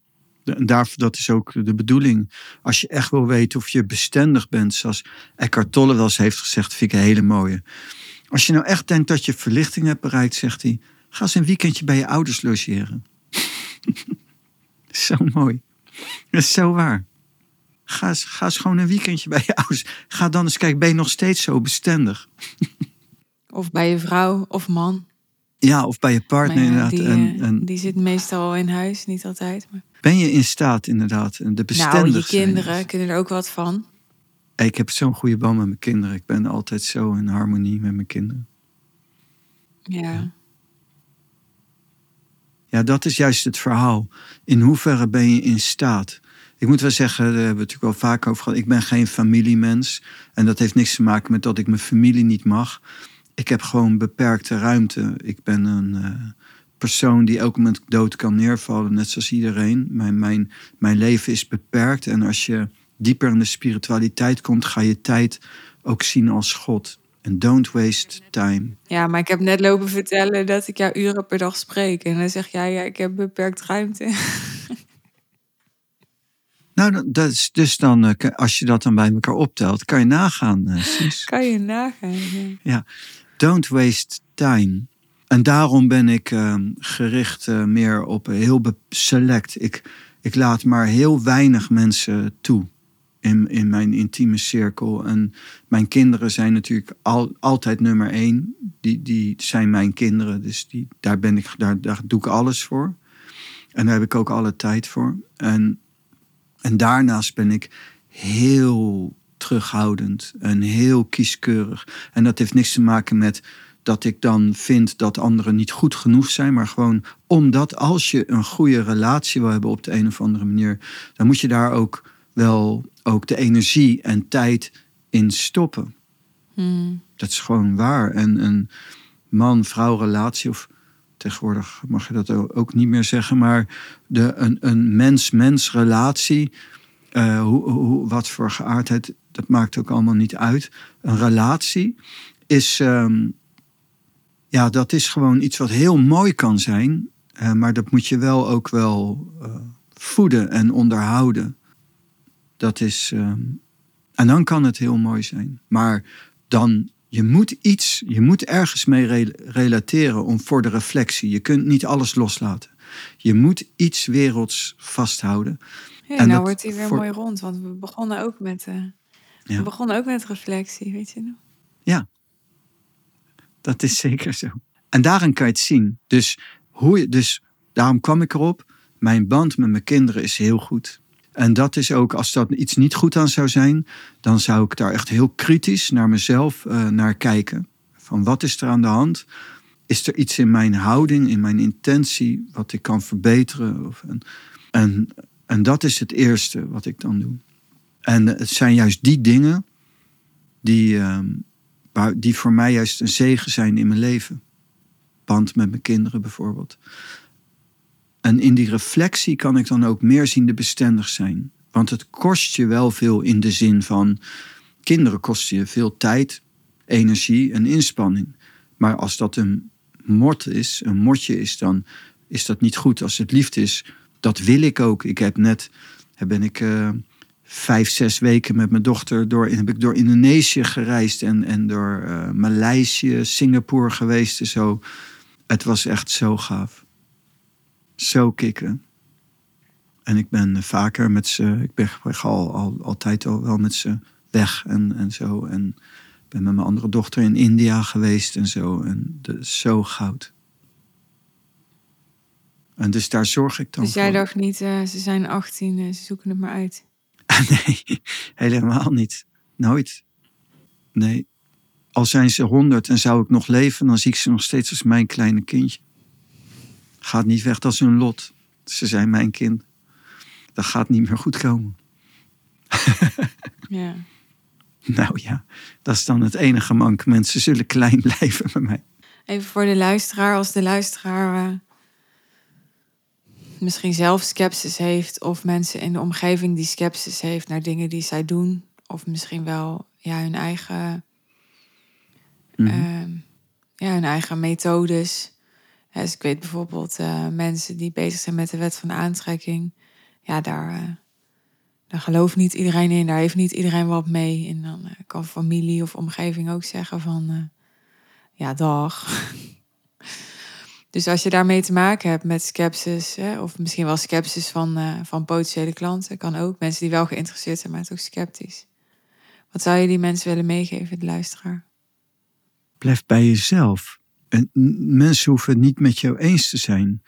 En daar, dat is ook de bedoeling. Als je echt wil weten of je bestendig bent, zoals Eckhart Tolle wel eens heeft gezegd, vind ik een hele mooie. Als je nou echt denkt dat je verlichting hebt bereikt, zegt hij, ga eens een weekendje bij je ouders logeren. (laughs) zo mooi. Dat is zo waar. Ga eens, ga eens gewoon een weekendje bij je ouders. Ga dan eens kijken, ben je nog steeds zo bestendig? (laughs) Of bij je vrouw of man. Ja, of bij je partner ja, inderdaad. die, en, eh, en die zit meestal al in huis, niet altijd. Maar... ben je in staat inderdaad de bestendig Nou, je zijn? kinderen kunnen er ook wat van. Ik heb zo'n goede band met mijn kinderen. Ik ben altijd zo in harmonie met mijn kinderen. Ja. Ja, dat is juist het verhaal. In hoeverre ben je in staat? Ik moet wel zeggen, daar hebben we het natuurlijk wel vaak over gehad. Ik ben geen familiemens. En dat heeft niks te maken met dat ik mijn familie niet mag. Ik heb gewoon beperkte ruimte. Ik ben een eh, persoon die elk moment dood kan neervallen, net zoals iedereen. Mijn, mijn, mijn leven is beperkt. En als je dieper in de spiritualiteit komt, ga je tijd ook zien als God. En don't waste time. ja, maar ik heb net lopen vertellen dat ik jou uren per dag spreek. En dan zeg jij, ja, ik heb beperkt ruimte. (laughs) Nou, dat- is, dus dan, eh, als je dat dan bij elkaar optelt, kan je nagaan, eh, (laughs) kan je nagaan. Ja. Don't waste time. En daarom ben ik ehm, gericht eh, meer op heel select. Ik, ik laat maar heel weinig mensen toe in, in mijn intieme cirkel. En mijn kinderen zijn natuurlijk al, altijd nummer één. Die, die zijn mijn kinderen, dus die, daar, ben ik, daar, daar doe ik alles voor. En daar heb ik ook alle tijd voor. En, en daarnaast ben ik heel terughoudend en heel kieskeurig. En dat heeft niks te maken met dat ik dan vind dat anderen niet goed genoeg zijn, maar gewoon omdat als je een goede relatie wil hebben op de een of andere manier, dan moet je daar ook wel ook de energie en tijd in stoppen. Hmm. Dat is gewoon waar. En een man-vrouw relatie, of tegenwoordig mag je dat ook niet meer zeggen, maar de, een, een mens-mens relatie, eh, hoe, hoe, wat voor geaardheid, dat maakt ook allemaal niet uit. Een relatie is, ehm, ja, dat is gewoon iets wat heel mooi kan zijn, maar dat moet je wel ook wel eh, voeden en onderhouden. Dat is, ehm, en dan kan het heel mooi zijn. Maar dan, je moet iets, je moet ergens mee re- relateren om voor de reflectie. Je kunt niet alles loslaten. Je moet iets werelds vasthouden. Ja, En nou dat wordt hij weer voor- mooi rond, want we begonnen ook met, eh, Ja. we begonnen ook met reflectie, weet je nog? Dat is (laughs) zeker zo. En daarin kan je het zien. Dus, hoe je, dus daarom kwam ik erop. Mijn band met mijn kinderen is heel goed. En dat is ook, als dat iets niet goed aan zou zijn, dan zou ik daar echt heel kritisch naar mezelf eh, naar kijken. Van wat is er aan de hand? Is er iets in mijn houding, in mijn intentie, wat ik kan verbeteren? Of, en, en, dat is het eerste wat ik dan doe. En het zijn juist die dingen die, ehm, die voor mij juist een zegen zijn in mijn leven. Band met mijn kinderen bijvoorbeeld. En in die reflectie kan ik dan ook meer zien de bestendig zijn. Want het kost je wel veel in de zin van... kinderen kosten je veel tijd, energie en inspanning. Maar als dat een mort is, een motje is, dan is dat niet goed. Als het liefde is, dat wil ik ook. Ik heb net, ben ik eh, vijf, zes weken met mijn dochter door, heb ik door Indonesië gereisd en, en door eh Maleisië, Singapore geweest en zo. Het was echt zo gaaf. Zo kicken. En ik ben eh, vaker met ze, ik ben al, al, altijd al wel met ze weg en, en zo. En ben met mijn andere dochter in India geweest en zo. En dat is zo goud. En dus daar zorg ik dan Dus jij voor. dacht niet, eh, ze zijn 18, eh, ze zoeken het maar uit. (laughs) Nee, helemaal niet. Nooit. Nee. Al zijn ze honderd en zou ik nog leven, dan zie ik ze nog steeds als mijn kleine kindje. Gaat niet weg, dat is hun lot. Ze zijn mijn kind. Dat gaat niet meer goed komen. (laughs) Ja. Nou ja, dat is dan het enige mankement. Ze zullen klein (laughs) blijven bij mij. Even voor de luisteraar, als de luisteraar eh, misschien zelf sceptisch heeft, of mensen in de omgeving die sceptisch heeft naar dingen die zij doen, of misschien wel ja, hun eigen, Mhm. ehm, ja, hun eigen methodes. Dus ik weet bijvoorbeeld eh, mensen die bezig zijn met de wet van aantrekking. Ja, daar, eh, daar gelooft niet iedereen in, daar heeft niet iedereen wat mee. En dan eh, kan familie of omgeving ook zeggen van, ja, dag. (laughs) Dus als je daarmee te maken hebt met skepsis, hè, of misschien wel skepsis van, van potentiële klanten, kan ook. Mensen die wel geïnteresseerd zijn, maar toch sceptisch. Wat zou je die mensen willen meegeven, de luisteraar? Blijf bij jezelf. En mensen hoeven niet met jou eens te zijn.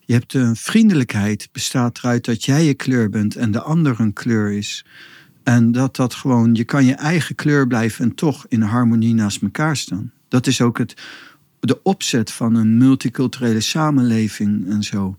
Je hebt een vriendelijkheid, bestaat eruit dat jij je kleur bent en de ander een kleur is. En dat dat gewoon, je kan je eigen kleur blijven en toch in harmonie naast elkaar staan. Dat is ook het, de opzet van een multiculturele samenleving en zo.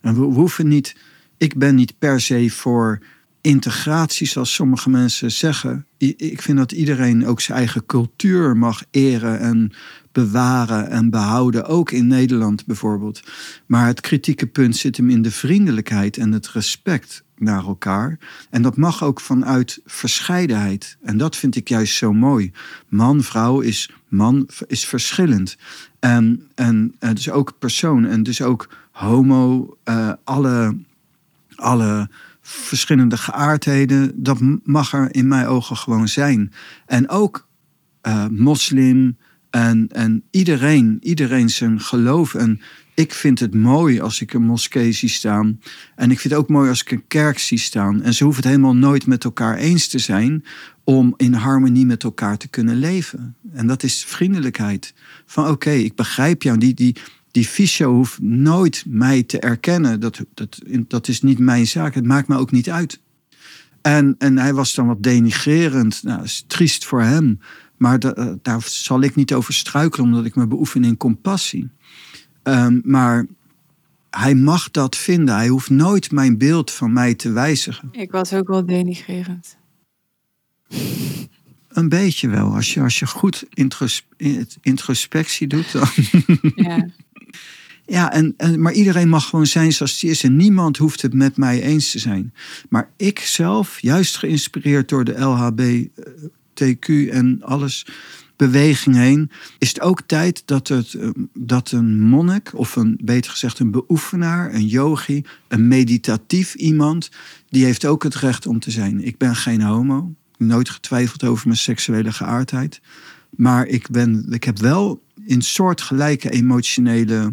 En we, we hoeven niet, ik ben niet per se voor integratie, zoals sommige mensen zeggen. Ik vind dat iedereen ook zijn eigen cultuur mag eren en bewaren en behouden, ook in Nederland bijvoorbeeld. Maar het kritieke punt zit hem in de vriendelijkheid en het respect naar elkaar. En dat mag ook vanuit verscheidenheid. En dat vind ik juist zo mooi. Man, vrouw is man is verschillend. En, en dus ook persoon en dus ook homo, eh, alle, alle verschillende geaardheden, dat mag er in mijn ogen gewoon zijn. En ook eh, moslim en, en iedereen, iedereen zijn geloof. En ik vind het mooi als ik een moskee zie staan. En ik vind het ook mooi als ik een kerk zie staan. En ze hoeven het helemaal nooit met elkaar eens te zijn om in harmonie met elkaar te kunnen leven. En dat is vriendelijkheid. Van oké, ik begrijp jou. Die, die, die hoeft nooit mij te erkennen. Dat, dat, dat is niet mijn zaak. Het maakt me ook niet uit. En, en hij was dan wat denigrerend. Nou, dat is triest voor hem. Maar da- eh, daar zal ik niet over struikelen, omdat ik me beoefen in compassie. Ehm, maar hij mag dat vinden. Hij hoeft nooit mijn beeld van mij te wijzigen. Ik was ook wel denigrerend. Een beetje wel. Als je, als je goed intros- introspectie doet, dan. Ja. (laughs) Ja, en, en, maar iedereen mag gewoon zijn zoals hij is. En niemand hoeft het met mij eens te zijn. Maar ik zelf, juist geïnspireerd door de LHBTQ en alles beweging heen, is het ook tijd dat, het, eh, dat een monnik, of een, beter gezegd een beoefenaar, een yogi, een meditatief iemand, die heeft ook het recht om te zijn. Ik ben geen homo, nooit getwijfeld over mijn seksuele geaardheid. Maar ik, ben, ik heb wel in soortgelijke emotionele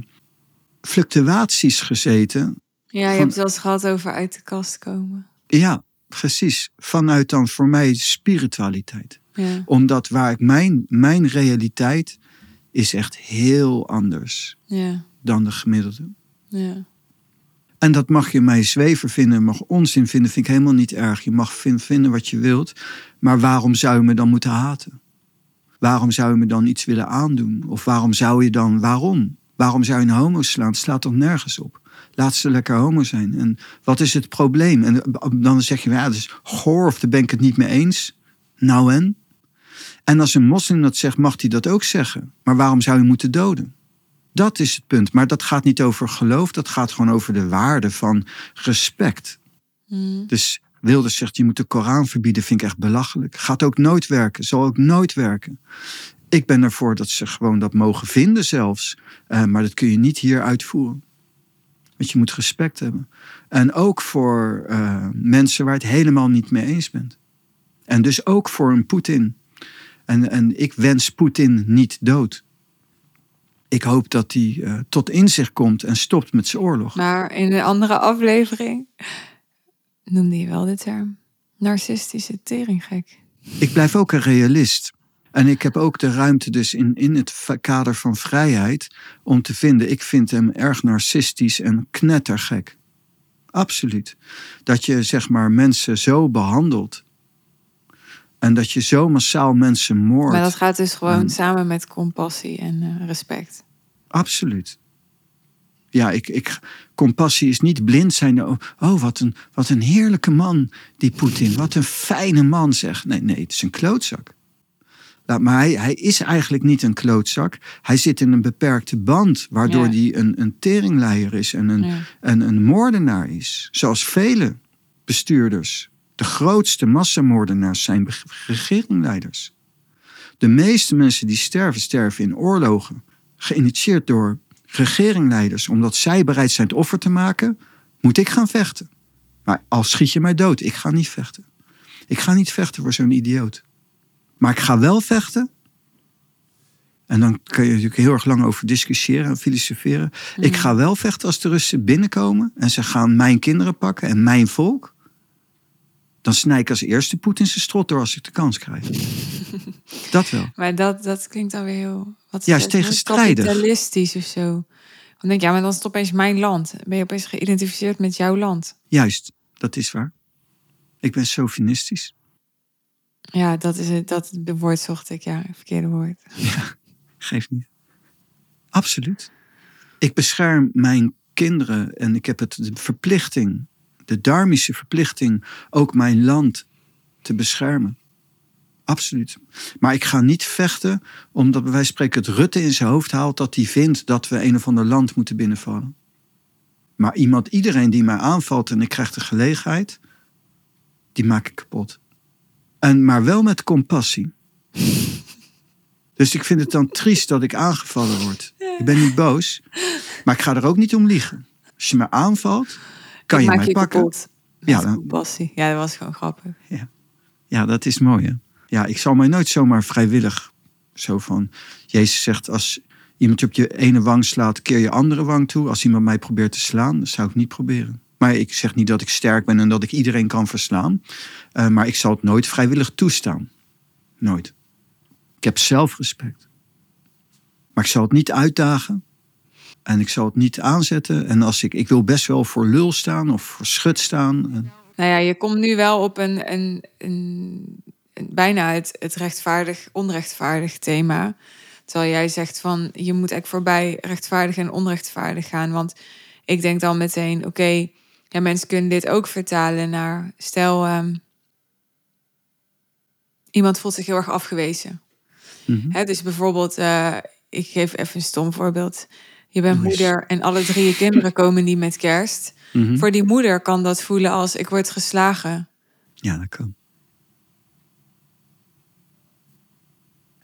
fluctuaties gezeten. Ja, je Van- hebt het wel eens gehad over uit de kast komen. Ja, precies. Vanuit dan voor mij spiritualiteit. Ja. Omdat waar ik mijn, mijn realiteit is echt heel anders Ja. dan de gemiddelde. Ja. En dat mag je mij zwever vinden, mag onzin vinden, vind ik helemaal niet erg. Je mag vin- vinden wat je wilt. Maar waarom zou je me dan moeten haten? Waarom zou je me dan iets willen aandoen? Of waarom zou je dan, waarom? Waarom zou je een homo slaan? Het slaat toch nergens op? Laat ze lekker homo zijn. En wat is het probleem? En dan zeg je, ja, dat is goor of daar ben ik het niet mee eens. Nou en? En als een moslim dat zegt, mag hij dat ook zeggen. Maar waarom zou je moeten doden? Dat is het punt. Maar dat gaat niet over geloof, dat gaat gewoon over de waarde van respect. Hm. Dus Wilders zegt, je moet de Koran verbieden, vind ik echt belachelijk. Gaat ook nooit werken, zal ook nooit werken. Ik ben ervoor dat ze gewoon dat mogen vinden zelfs. Eh, maar dat kun je niet hier uitvoeren. Want je moet respect hebben. En ook voor eh, mensen waar het helemaal niet mee eens bent. En dus ook voor een Poetin. En, en ik wens Poetin niet dood. Ik hoop dat hij eh, tot inzicht komt en stopt met zijn oorlog. Maar in een andere aflevering noemde je wel de term narcistische teringgek. Ik blijf ook een realist. En ik heb ook de ruimte dus in, in het kader van vrijheid om te vinden, ik vind hem erg narcistisch en knettergek. Absoluut. Dat je zeg maar mensen zo behandelt. En dat je zo massaal mensen moordt. Maar dat gaat dus gewoon En- samen met compassie en eh, respect. Absoluut. Ja, ik, ik, compassie is niet blind zijn. Oh, oh, wat, een, wat een heerlijke man, die Poetin. Wat een fijne man, zeg. Nee, nee, het is een klootzak. Maar hij, hij is eigenlijk niet een klootzak. Hij zit in een beperkte band, waardoor Ja. hij een, een teringleier is en een, Ja. en een moordenaar is. Zoals vele bestuurders. De grootste massamoordenaars zijn regeringleiders. De meeste mensen die sterven, sterven in oorlogen. Geïnitieerd door regeringleiders. Omdat zij bereid zijn het offer te maken, moet ik gaan vechten. Maar al schiet je mij dood, ik ga niet vechten. Ik ga niet vechten voor zo'n idioot. Maar ik ga wel vechten. En dan kun je natuurlijk heel erg lang over discussiëren en filosoferen. Ik ga wel vechten als de Russen binnenkomen en ze gaan mijn kinderen pakken en mijn volk. Dan snij ik als eerste Poetin zijn strot door als ik de kans krijg. (laughs) Dat wel. Maar dat, dat klinkt dan weer heel... Wat is Ja, is het? tegenstrijdig. Kapitalistisch of zo. Dan denk ik, ja, maar dan is het opeens mijn land. Ben je opeens geïdentificeerd met jouw land. Juist, dat is waar. Ik ben sovinistisch. Ja, dat is het. Dat de woord zocht ik. Ja, verkeerde woord. (laughs) Geeft niet. Absoluut. Ik bescherm mijn kinderen en ik heb het de verplichting, de dharmische verplichting, ook mijn land te beschermen. Absoluut. Maar ik ga niet vechten omdat van spreken het Rutte in zijn hoofd haalt dat hij vindt dat we een of ander land moeten binnenvallen. Maar iemand, iedereen die mij aanvalt en ik krijg de gelegenheid, die maak ik kapot. En, maar wel met compassie. (laughs) Dus ik vind het dan triest dat ik aangevallen word. Ik ben niet boos, maar ik ga er ook niet om liegen. Als je me aanvalt, kan Ik je mij je pakken. kapot. Ja, dan- compassie. Ja, dat was gewoon grappig. Ja, dat is mooi. Hè? Ja, ik zal mij nooit zomaar vrijwillig zo van. Jezus zegt: als iemand je op je ene wang slaat, keer je andere wang toe. Als iemand mij probeert te slaan, dat zou ik niet proberen. Maar ik zeg niet dat ik sterk ben en dat ik iedereen kan verslaan. Eh, maar ik zal het nooit vrijwillig toestaan. Nooit. Ik heb zelfrespect. Maar ik zal het niet uitdagen. En ik zal het niet aanzetten. En als ik, ik wil best wel voor lul staan of voor schut staan. En- Nou ja, je komt nu wel op een, een, een, een- bijna het, het rechtvaardig, onrechtvaardig thema. Terwijl jij zegt van je moet echt voorbij rechtvaardig en onrechtvaardig gaan. Want ik denk dan meteen, oké, ja, mensen kunnen dit ook vertalen naar stel ehm, iemand voelt zich heel erg afgewezen. Mhm. Hè, dus bijvoorbeeld, eh, ik geef even een stom voorbeeld. Je bent moeder en alle drie je kinderen komen niet met kerst. Mhm. Voor die moeder kan dat voelen als ik word geslagen. Ja, dat kan.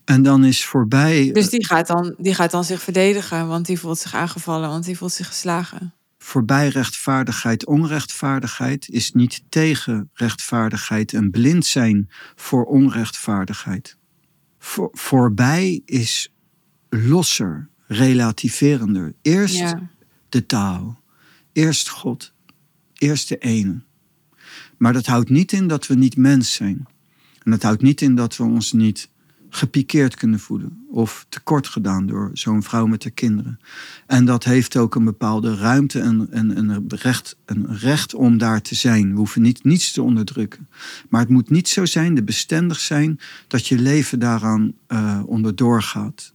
En dan is voorbij, Dus die gaat, dan, die gaat dan zich verdedigen, want die voelt zich aangevallen, want die voelt zich geslagen. Voorbij rechtvaardigheid, onrechtvaardigheid is niet tegen rechtvaardigheid en blind zijn voor onrechtvaardigheid. Voor, voorbij is losser, relativerender. Eerst Ja. de taal, eerst God, eerst de ene. Maar dat houdt niet in dat we niet mens zijn. En dat houdt niet in dat we ons niet gepikeerd kunnen voelen of tekort gedaan door zo'n vrouw met haar kinderen. En dat heeft ook een bepaalde ruimte en, en, en een, recht, een recht om daar te zijn. We hoeven niet, niets te onderdrukken. Maar het moet niet zo zijn, de bestendig zijn, dat je leven daaraan eh onderdoor gaat.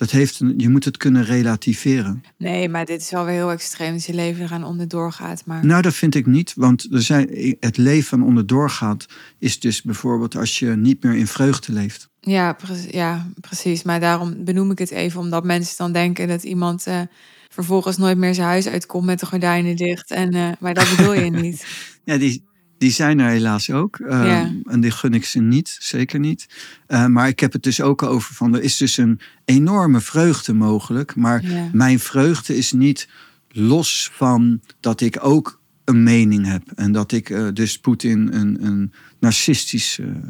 Dat heeft een, je moet het kunnen relativeren. Nee, maar dit is wel weer heel extreem dat je leven eraan onderdoor gaat. Maar Nou, dat vind ik niet, want er zijn, het leven onderdoor gaat is dus bijvoorbeeld als je niet meer in vreugde leeft. ja, pre- ja, precies. Maar daarom benoem ik het even, omdat mensen dan denken dat iemand eh, vervolgens nooit meer zijn huis uitkomt met de gordijnen dicht. En, eh, maar dat bedoel je (laughs) niet. Ja, die, die zijn er helaas ook. Ehm, Ja. En die gun ik ze niet, zeker niet. Eh, maar ik heb het dus ook over van, er is dus een enorme vreugde mogelijk. Maar Ja. mijn vreugde is niet los van dat ik ook een mening heb. En dat ik eh, dus Poetin een, een narcistische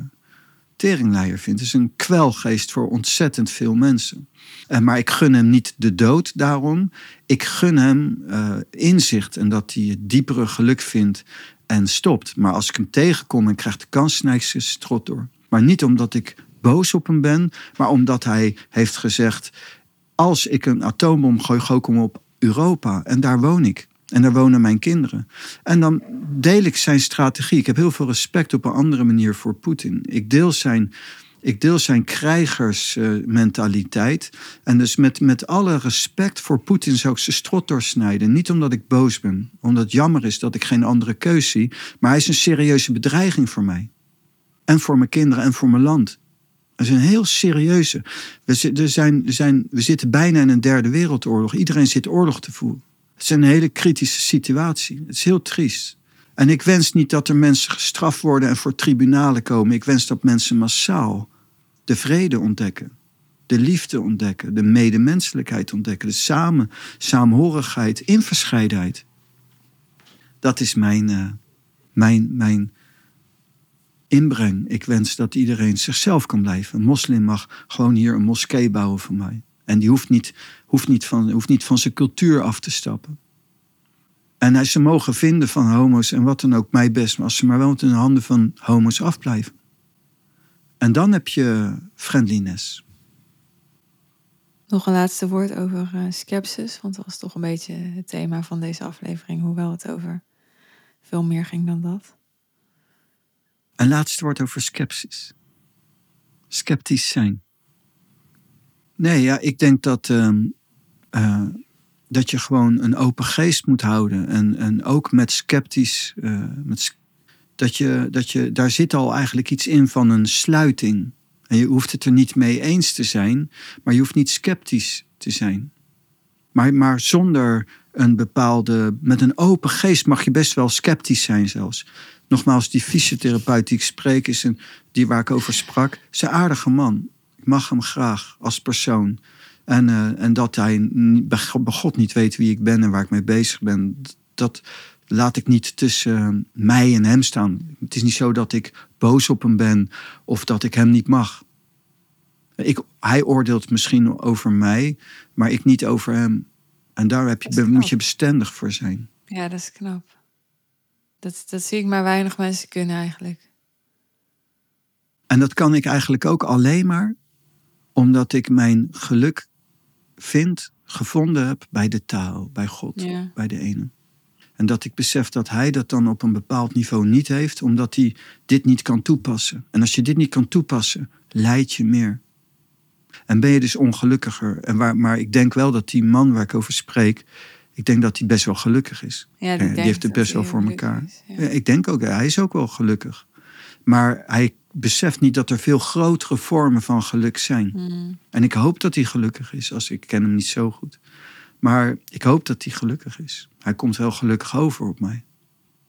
teringleier vind. Het is een kwelgeest voor ontzettend veel mensen. Eh, maar ik gun hem niet de dood daarom. Ik gun hem inzicht en dat hij het diepere geluk vindt en stopt. Maar als ik hem tegenkom en krijg de kans, snij ik zijn strot door. Maar niet omdat ik boos op hem ben, maar omdat hij heeft gezegd: als ik een atoombom gooi, gooi ik hem op Europa en daar woon ik. En daar wonen mijn kinderen. En dan deel ik zijn strategie. Ik heb heel veel respect op een andere manier voor Poetin. Ik deel zijn, ik deel zijn krijgersmentaliteit. en dus met, met alle respect voor Poetin zou ik zijn strot doorsnijden. Niet omdat ik boos ben. Omdat het jammer is dat ik geen andere keus zie. Maar hij is een serieuze bedreiging voor mij. En voor mijn kinderen en voor mijn land. Dat is een heel serieuze. We, zijn, er zijn, we zitten bijna in een derde wereldoorlog. Iedereen zit oorlog te voeren. Het is een hele kritische situatie. Het is heel triest. En ik wens niet dat er mensen gestraft worden en voor tribunalen komen. Ik wens dat mensen massaal de vrede ontdekken. De liefde ontdekken. De medemenselijkheid ontdekken. De samen, saamhorigheid in verscheidenheid. Dat is mijn, uh, mijn, mijn inbreng. Ik wens dat iedereen zichzelf kan blijven. Een moslim mag gewoon hier een moskee bouwen voor mij. En die hoeft niet, hoeft niet, van, hoeft niet van zijn cultuur af te stappen. En ze mogen vinden van homo's en wat dan ook, mij best. Maar als ze maar wel in de handen van homo's afblijven. En dan heb je friendliness. Nog een laatste woord over uh, skepsis, want dat was toch een beetje het thema van deze aflevering, hoewel het over veel meer ging dan dat. Een laatste woord over skepsis. Sceptisch zijn. Nee, ja, ik denk dat, uh, uh, dat je gewoon een open geest moet houden. En, en ook met sceptisch. Uh, met, dat je, dat je, daar zit al eigenlijk iets in van een sluiting. En je hoeft het er niet mee eens te zijn, maar je hoeft niet sceptisch te zijn. Maar, maar zonder een bepaalde. Met een open geest mag je best wel sceptisch zijn, zelfs. Nogmaals, die fysiotherapeut die ik spreek, is een, die waar ik over sprak, is een aardige man. Ik mag hem graag als persoon. En, uh, en dat hij bij God niet weet wie ik ben en waar ik mee bezig ben, dat laat ik niet tussen mij en hem staan. Het is niet zo dat ik boos op hem ben of dat ik hem niet mag. Ik, hij oordeelt misschien over mij, maar ik niet over hem. En daar heb je, moet je bestendig voor zijn. Ja, dat is knap. Dat, dat zie ik maar weinig mensen kunnen eigenlijk. En dat kan ik eigenlijk ook alleen maar omdat ik mijn geluk vind, gevonden heb bij de taal, bij God, bij de ene. En dat ik besef dat hij dat dan op een bepaald niveau niet heeft, omdat hij dit niet kan toepassen. En als je dit niet kan toepassen, leid je meer. En ben je dus ongelukkiger. En waar, maar ik denk wel dat die man waar ik over spreek, ik denk dat hij best wel gelukkig is. Ja, die, die heeft het best wel voor elkaar. ja. Ik denk ook, hij is ook wel gelukkig. Maar hij beseft niet dat er veel grotere vormen van geluk zijn. Hmm. En ik hoop dat hij gelukkig is, als ik ken hem niet zo goed. Maar ik hoop dat hij gelukkig is. Hij komt wel gelukkig over op mij.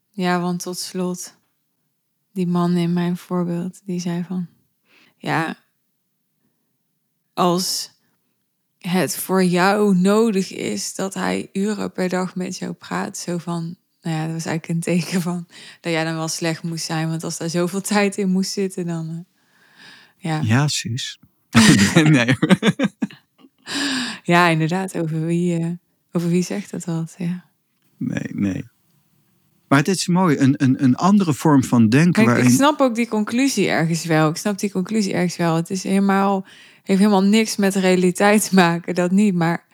Ja, want tot slot, die man in mijn voorbeeld, die zei van... Ja, als het voor jou nodig is dat hij uren per dag met jou praat, zo van nou ja, dat was eigenlijk een teken van dat jij dan wel slecht moest zijn. Want als daar zoveel tijd in moest zitten, dan. Uh, ja. Ja, Suus. (laughs) nee. ja, inderdaad. Over wie, uh, over wie zegt dat wat? Ja. Nee, nee. Maar het is mooi, een, een, een andere vorm van denken. Kijk, waarin... Ik snap ook die conclusie ergens wel. Ik snap die conclusie ergens wel. Het is helemaal, heeft helemaal niks met realiteit te maken, dat niet. Maar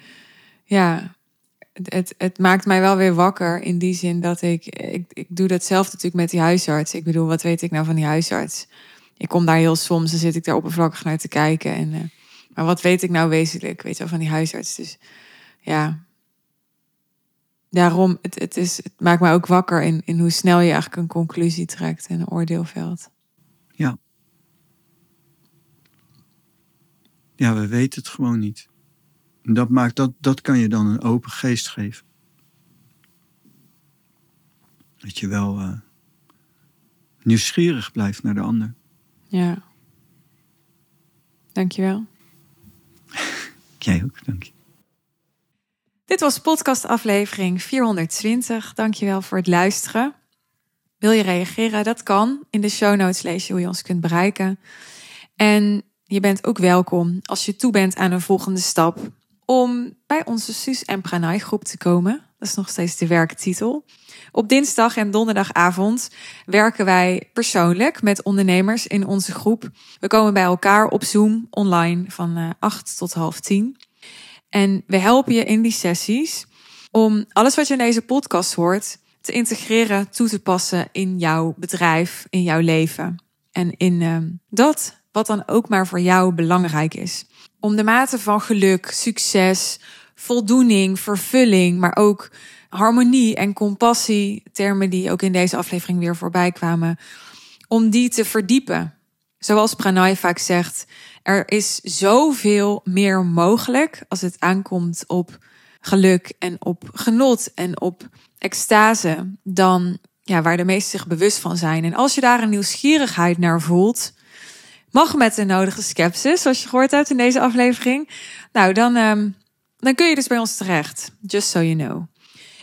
ja, het, het maakt mij wel weer wakker in die zin dat ik, ik, ik doe dat zelf natuurlijk met die huisarts. Ik bedoel, wat weet ik nou van die huisarts? Ik kom daar heel soms, dan zit ik daar oppervlakkig naar te kijken. En, uh, maar wat weet ik nou wezenlijk, weet je wel, van die huisarts? Dus ja, daarom, het, het, is, het maakt mij ook wakker in, in hoe snel je eigenlijk een conclusie trekt en een oordeel velt. Ja. Ja, we weten het gewoon niet. Dat, maakt, dat, dat kan je dan een open geest geven. Dat je wel uh, nieuwsgierig blijft naar de ander. Ja. Dankjewel. (laughs) Jij ook, dank je. Dit was podcast aflevering 420. Dankjewel voor het luisteren. Wil je reageren? Dat kan. In de show notes lees je hoe je ons kunt bereiken. En je bent ook welkom als je toe bent aan een volgende stap om bij onze Sus en Pranay groep te komen. Dat is nog steeds de werktitel. Op dinsdag en donderdagavond werken wij persoonlijk met ondernemers in onze groep. We komen bij elkaar op Zoom online van 8 tot half 10. En we helpen je in die sessies om alles wat je in deze podcast hoort te integreren, toe te passen in jouw bedrijf, in jouw leven. En in uh, dat wat dan ook maar voor jou belangrijk is. Om de mate van geluk, succes, voldoening, vervulling, maar ook harmonie en compassie, termen die ook in deze aflevering weer voorbij kwamen, om die te verdiepen. Zoals Pranay vaak zegt, er is zoveel meer mogelijk als het aankomt op geluk en op genot en op extase dan ja, waar de meesten zich bewust van zijn. En als je daar een nieuwsgierigheid naar voelt, mag met de nodige sceptisch, zoals je gehoord hebt in deze aflevering, nou dan, um, dan kun je dus bij ons terecht. Just so you know.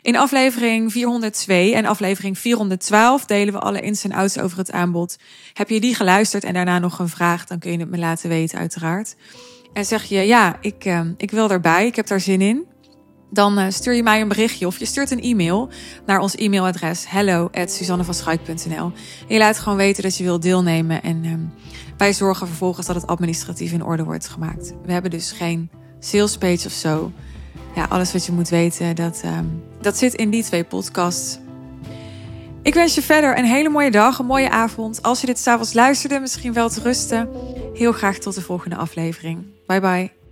In aflevering 402 en aflevering 412 delen we alle ins en outs over het aanbod. Heb je die geluisterd en daarna nog een vraag, dan kun je het me laten weten, uiteraard. En zeg je, ja, ik, uh, ik wil erbij, ik heb daar zin in. Dan uh, stuur je mij een berichtje of je stuurt een e-mail naar ons e-mailadres hello En je laat gewoon weten dat je wilt deelnemen. En uh, wij zorgen vervolgens dat het administratief in orde wordt gemaakt. We hebben dus geen sales page of zo ja, alles wat je moet weten, dat, um, dat zit in die twee podcasts. Ik wens je verder een hele mooie dag, een mooie avond. Als je dit s'avonds luisterde, misschien wel te rusten. Heel graag tot de volgende aflevering. Bye bye.